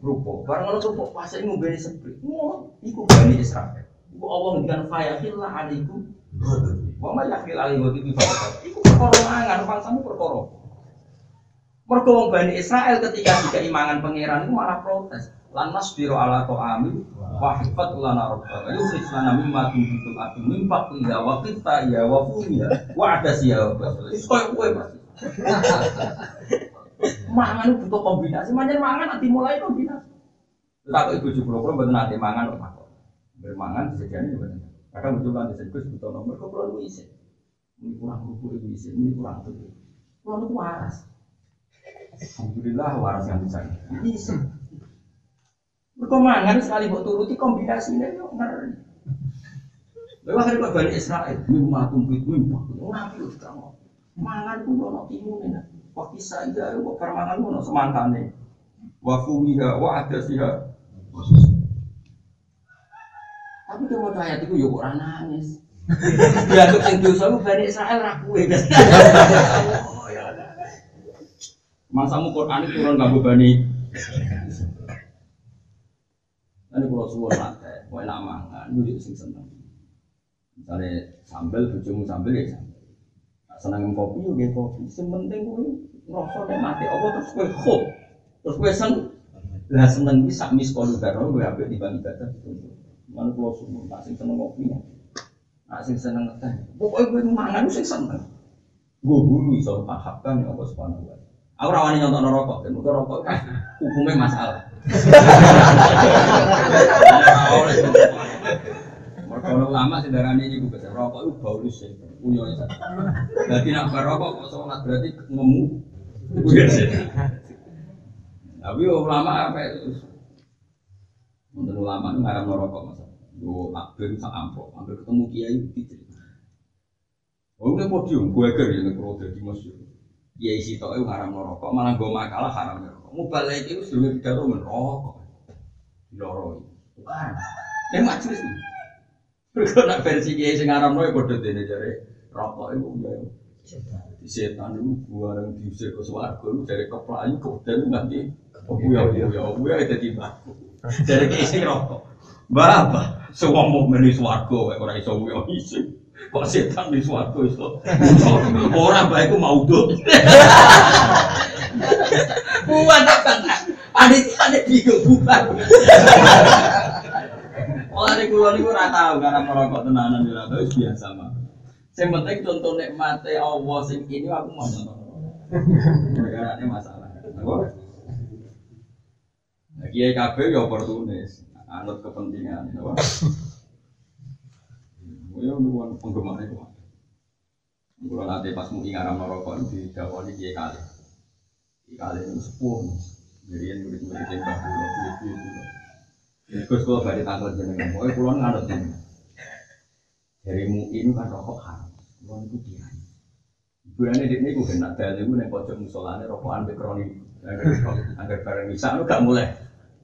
Speaker 1: kerupuk. Barang ono kerupuk, pas itu ngubeni sepi. Ngono, iku bani Israel. Iku Allah ngendikan fayahillah alaikum Wa ma yakil ali wa tibi Iku perkara mangan, bangsamu perkara. Mergo wong Bani Israel ketika dikeimangan pangeran itu malah protes. Lan nasbiru ala ta'ami wa hifat lana rabbaka yukhrij lana mimma tunbitul ardu min faqliha wa qitta ya wa fumiya wa adasiya wa basal. Koyo kowe pasti. Mangan butuh kombinasi, manjan mangan nanti mulai kombinasi. Tak ibu juga kalau betul nanti mangan kok Bermangan disediakan juga. Kadang betul kan disebut butuh nomor kok perlu isi. Ini kurang rupu ini isi, ini kurang tuh. Kurang itu waras. Alhamdulillah waras yang bisa. Bisa. Berkemangan sekali buat turuti kombinasinya yuk ngeri. Lalu akhirnya kok balik Israel, mimma tumpit mimma, ngapi lu sekarang. Mangan pun ono timun ini. Bisa aja, kok permangan pun ono semangkane. Wa fumiha, wa adasiha. Tapi dia mau ayat itu yuk orang nangis. <laughs> Dia tuh sing dosa lu bani Israel rakuwe. <laughs> Masamu Quran itu turun gak bani. Ini kalau suwon nate, mau enak mangan, gue sing seneng. Misalnya sambel, bujumu sambel ya sambel. Seneng kopi, ya kopi. Sementing gue ngerasa deh mati. Apa terus gue hope, terus gue seneng. Lah seneng bisa mis kalau gue ambil di bang ibadah. Mana kalau suwon, tak sing seneng kopi. Nak sing seneng teh. Pokoknya gue mangan sing seneng. Gue guru iso pahamkan ya Allah Subhanahu wa Aku rawani nyontok rokok, dan mungkin rokok kan hukumnya masalah. Mereka ulama sedarane ini gue rokok itu bau sih, punya itu. Jadi nak berokok kok sholat berarti ngemu. Tapi ulama apa itu? Untuk ulama itu ngarang merokok masa. Gue akhir sak ampok, hampir ketemu kiai itu. Oh ini podium, gue kira ini kalau jadi masyur. Kiai si tau itu haram merokok, malah gue makalah haram merokok. Mau balik itu sebelum pidato merokok. Loro Bukan. Ini majelis nih. Berikut nak versi kiai sing haram merokok bodoh dene jare rokok itu ya. Di setan itu gua yang diusir ke suarga itu dari keplayu kemudian nanti buya buya buya itu tiba. Dari kiai sing rokok. Bapak, semua mau meni suarga, orang iso buya isi. Kok setan di suatu itu? Orang baik mau dong. Buat apa? Panitia ada bingung bukan. Di kulon itu rata tahu karena merokok tenanan di rata biasa mah. Yang penting contoh nikmati Allah sing ini aku mau nonton. Karena ini masalah. Nah, Kiai KB ya oportunis, anut kepentingan? Ya nuwun penggemar itu. Kalau nanti pas mau ngaram merokok di Jawa ini dia kali, di kali itu sepuh. Jadi yang murid-murid yang bahu lo, itu. Terus kalau balik tanggal jenengan, mau pulang ngadot jenengan. Dari mungkin kan rokok haram, pulang itu dia. Bulannya di ini gue kena dalil gue nih pojok musolane rokokan bekroni, agar bareng bisa lu gak mulai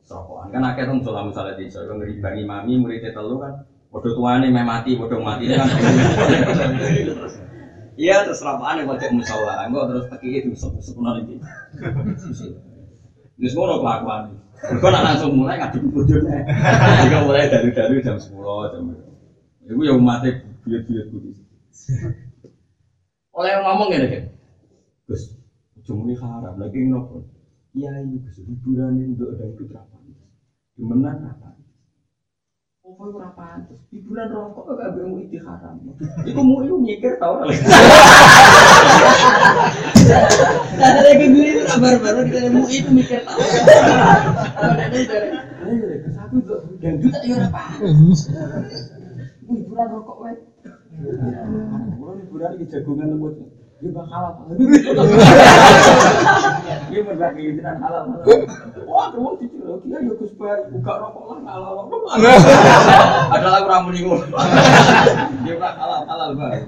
Speaker 1: rokokan kan akhirnya musola musola di sana ngeribangi mami muridnya telu kan Bodoh tuane meh mati, bodoh mati kan. Iya terus rapaan yang wajib musola, enggak terus teki itu sepenuh ini. Wis ngono kelakuan. Kok nak langsung mulai ngadep bojone. Jika mulai dari-dari jam 10 jam. Iku ya umate buyut-buyut kudu. Oleh ngomong ngene kan. Gus, ujung ini haram lagi ngopo. Iya, iya, Gus, hiburan ini untuk ada itu apa? Gimana apa? Kok ora pantes. Hiburan rokok kok gak mau itu haram. Iku mau iku mikir tau ora.
Speaker 3: Ada lagi gue itu baru-baru kita mau itu mikir dari
Speaker 1: Eh, ke satu dan juta ya ora pantes. Hiburan rokok wae. Kalau hiburan iki jagongan lembut. Ya bakal? <laughs> Dia berbagi dengan halal. Wah, kamu dicelok ya ya Gus buka rokok lah halal. Ada lagu ramu nih Dia bilang halal halal Bay.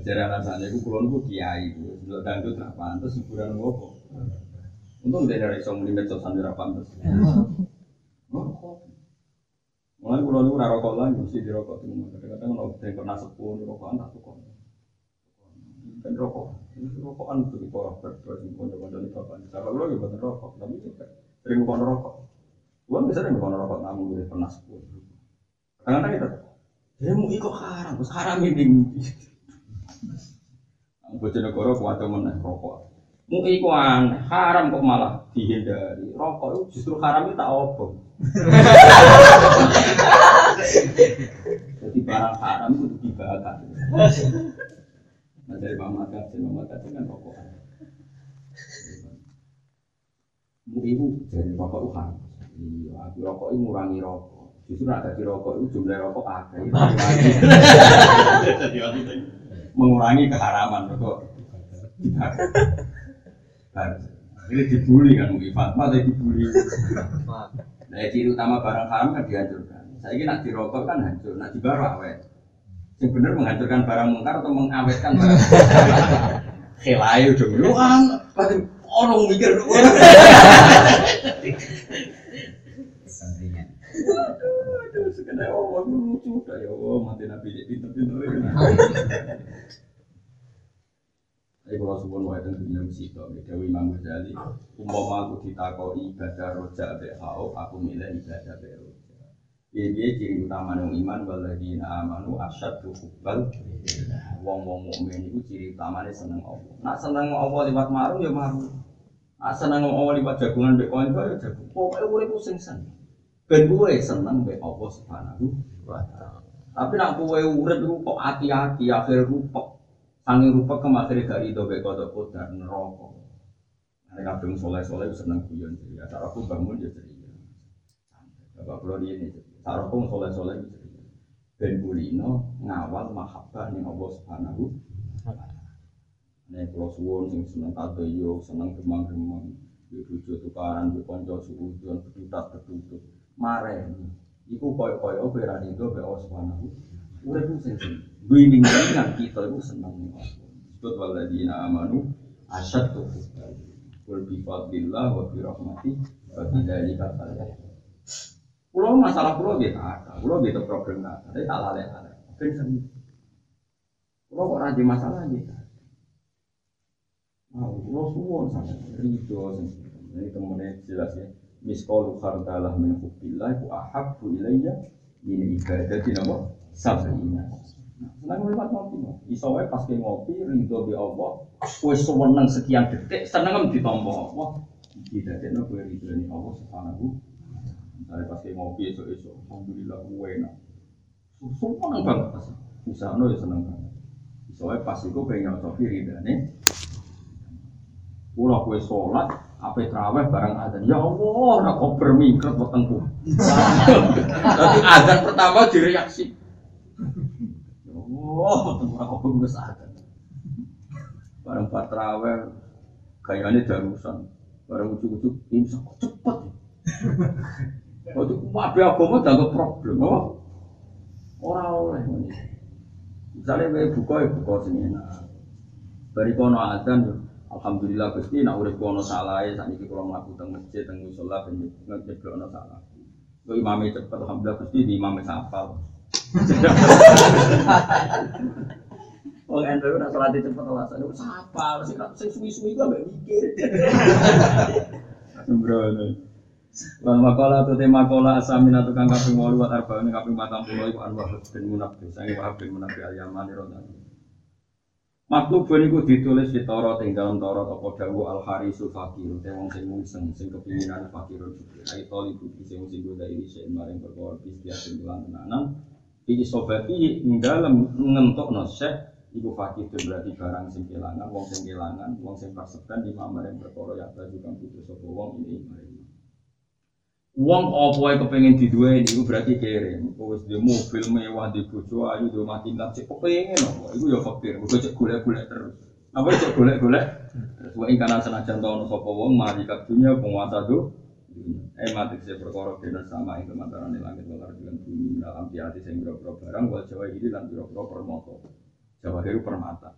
Speaker 1: Jadi alasannya itu kulon itu kiai itu, sudah dangdut nggak pantas, hiburan ngopo. Untung dia dari iso muni medsos sambil ra pantes. Mulai kulon itu rokok lagi, mesti dirokok di rumah. Kadang-kadang kalau dia pernah sepuh, rokokan tak tukar. Kan rokok, ini rokokan itu di bawah berdua, di pondok-pondok di bapak. Sahabat lo juga rokok, tapi sering bukan rokok. Kulon bisa sering bukan rokok, namun dia pernah sepuh. Kadang-kadang kita, dia mau ikut haram, terus haram ini. Bojonegoro kuat meneh rokok. Mu iku aneh, haram kok malah dihindari. Rokok itu justru haram itu tak obong. Jadi barang haram itu dibakar. Nah dari Mama Kasih, Mama Kasih kan rokok. Mu iku jadi rokok itu haram. Iya, aku rokok itu ngurangi rokok. Justru nak jadi rokok itu jumlah rokok akeh. <laughs> mengurangi keharaman rokok. Ini dibully kan mungkin Fatma tadi dibully. Nah, ciri utama barang haram kan dihancurkan. Saya ini nak dirokok kan hancur, nak dibawa awet. Yang benar menghancurkan barang mungkar atau mengawetkan barang Khelayu dong. Lu kan, orang mikir. Aduh, sekedar Allah lucu ya Allah mati nabi jadi pinter-pinter. <laughs> Tapi kalau sebuah wae tentang dunia musibah, Dewi Imam Ghazali, umpama aku ditakoi ibadah roja BHO, aku milih ibadah BHO. Ini ciri utama yang iman waladina amanu asyad hubal Wong wong mukmin itu ciri utamanya seneng Allah. Nak seneng Allah lewat maru ya maru. Nak seneng Allah lewat jagungan mbek kanca ya jagung. Pokoke urip sing seneng. Ben kowe seneng mbek Allah Subhanahu. Tapi nak kowe urip iku kok hati-hati akhir rupek. Sangi rupek kemakhir gak itu mbek kodok kodar neraka. Nek kadung soleh-soleh seneng guyon ceria. Cara aku bangun ya ceria. Bapak kula ini cara aku soleh-soleh ya ceria. Ben kulino ngawal mahabbah ning Allah Subhanahu. Nek kula suwun sing seneng tadoyo, seneng gemang-gemang, yo bojo tukaran, yo kanca suudon, betutat-betutut. Mareni. Iku koyo-koyo kowe ra rido be Allah Subhanahu. Ku sing sing. Winning dengan kita itu seneng Allah. Disebut waladina amanu asyaddu hubban. Qul bi fadlillah wa bi rahmati wa bi dzalika falyafrahu. Pulau masalah pulau gitu ada, pulau gitu problem ada, tapi tak lalai ada. Ben seni. Pulau kok rajin masalah gitu. Nah, pulau suwon sampai rido sing. Ini temennya jelas ya. Miskolu khardalah min hubbillah ku ahabbu ilayya min ibadati nama sabina. Senang lewat ngopi, iso wae pas ke ngopi ridho be Allah, wis seneng sekian detik, seneng ditampa Allah. Tidak ada kowe ridho ni Allah subhanahu Misalnya pas kayak ngopi esok-esok, Alhamdulillah gue enak. Semua seneng banget pas. Bisa no ya seneng banget. Soalnya pas itu pengen nyocoki ridane. Pulau kue sholat, apa terawih barang adzan. Ya Allah, nak kau bermingkret wetengku. Tapi adzan pertama direaksi. Ya wetengku aku bagus adzan. Barang pas terawih, kayaknya darusan. Barang ujuk-ujuk, imsak cepet. Waktu wabe agama dianggap problem, oh. Orang oleh. Misalnya kayak buka ya buka sing enak. Bari kono adzan yo. Alhamdulillah Gusti nak urip kono salah ya sakniki kula mlaku teng masjid teng musala ben nyeblokno salah. Kok imame cepet alhamdulillah Gusti di imame sapal. Wong endo ora salat cepet alasan iku sapa sing sing suwi-suwi ku ambek mikir. <laughs> Sembrono. Wal makola tu tema kola asamina tukang kaping wolu wa arba'in kaping 40 iku an wahab bin munabbi sange wahab bin munabbi al yamani radhiyallahu Maktubun iku ditulis di Taurat ing dalam Taurat apa dawuh al harisul fakir te wong sing mungseng sing kepinginan fakirun juga. Ai toli budi sing sing goda ini sing maring perkara bisya sing lan tenanan iki sobati ing dalem ngentokno syekh iku itu berarti barang sing kelangan wong sing kelangan wong sing kaseban di maring perkara ya baju kang putus sapa wong ini maring Wong apa yang kepengen diduwe iku berarti kere. Kok wis duwe mobil mewah di bojo ayu di omah tingkat sik kepengen apa. Ya fakir. Kok cek golek-golek terus. Apa cek golek-golek? Terus wae kana senajan ta ono sapa wong mari kat dunya penguasa do. Eh mati se perkara bener sama ing kemantaran langit lan dengan bumi dalam piati sing boro barang wal jawa iki lan boro permata. Jawa heru permata.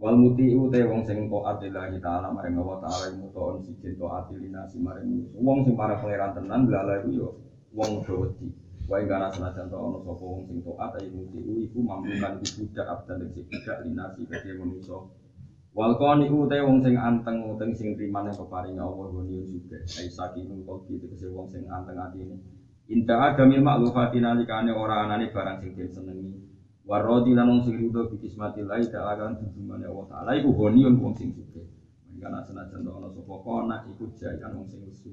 Speaker 1: Wal muti te wong sing taat lillahi ta'ala maring Allah ta'ala iku taon siji taat linasi maring. Wong sing para pangeran tenan lala iku yo wong wedi. Wae kana senajan to ana sapa wong sing taat ayo muti iku mampukan iku budak abdan sing budak linasi kaya manusa. Wal qani te wong sing anteng uteng sing riman yang peparing Allah goni juga. Ai sakinun qalbi tegese wong sing anteng atine. Inta adamil maklufati nalikane ora anane barang sing den senengi. Warodi lan sing ridho bi kismatillah ta'ala kan jumane Allah taala iku honiun wong sing suke. Mangkana senajan ana sapa kona iku jayan wong sing lesu.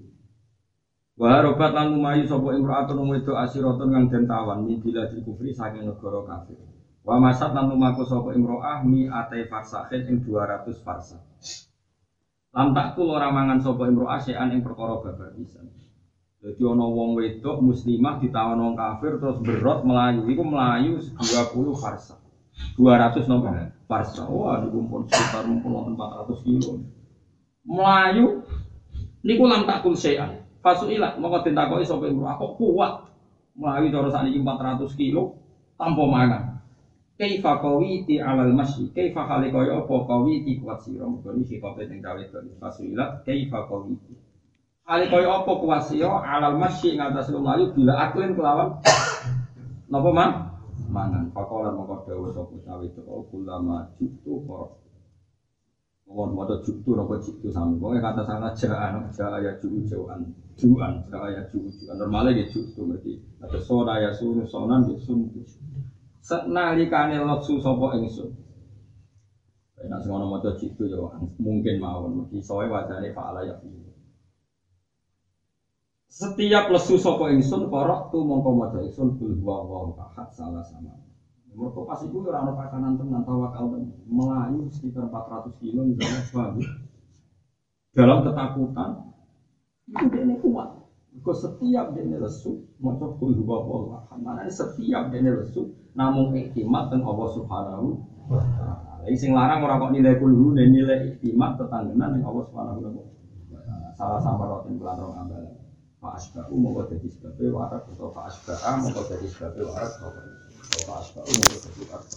Speaker 1: Wa robat lan lumayu sapa imra'atun wedok asiratun kang den tawan mi bila kufri saking negara kafir. Wa masat lan lumaku sapa imra'ah mi ate farsahin ing 200 farsa. Lam takul ora mangan sapa imra'ah sean ing perkara babar pisan. Jadi ono wong wedok muslimah ditawan wong kafir terus berot melayu. Iku melayu 20 farsa. 200 nopo farsa. Wah, niku pun sekitar mungkin 400 kilo. Melayu niku lam takul sean. Fasuilah moko ditakoki sapa imro kok kuat. Melayu cara sakniki 400 kilo tanpa mangan. Kaifa qawiti alal masyi? Kaifa hale kaya apa qawiti kuat sira? Muga niki kope ning gawe fasuilah kaifa qawiti? Ali kaya apa kuwasio alal masyi ngatas melayu bila aklin kelawan. Napa man mangan. Pakolan mongko dawuh sapa cawe itu kulama jutu kok. Mohon mau jutu nopo jutu sami. Pokoknya kata sangat jaan, jaa ya jutu jauhan, juan, jaa ya jutu juan. Normalnya dia jutu berarti. Ada soda ya sunu sonan dia sun. Senalikane sopo ingsun. Nah, semua mau jutu ya mungkin mawon. Soalnya wajahnya faala ya. Setiap lesu sapa ingsun korok tu mongko maca ingsun huwa wa ahad salah sama. Mereka pas itu ora ana pakanan tenan tawakal. Melayu sekitar 400 kilo misalnya bagus. Dalam ketakutan dia kuat. Kau setiap dene lesu, maca kul huwa Allah. Mana setiap dene lesu, namun iktimat teng Allah Subhanahu wa taala. sing larang ora kok nilai kul huwa nilai iktimat tetanggenan teng Allah Subhanahu wa taala. Salah sambar roten bulan rong ambalan. Pak Asbahu mongko dadi sebabe warak utawa Pak Asbaha mongko dadi sebabe warak utawa Pak Asbahu mongko dadi warak.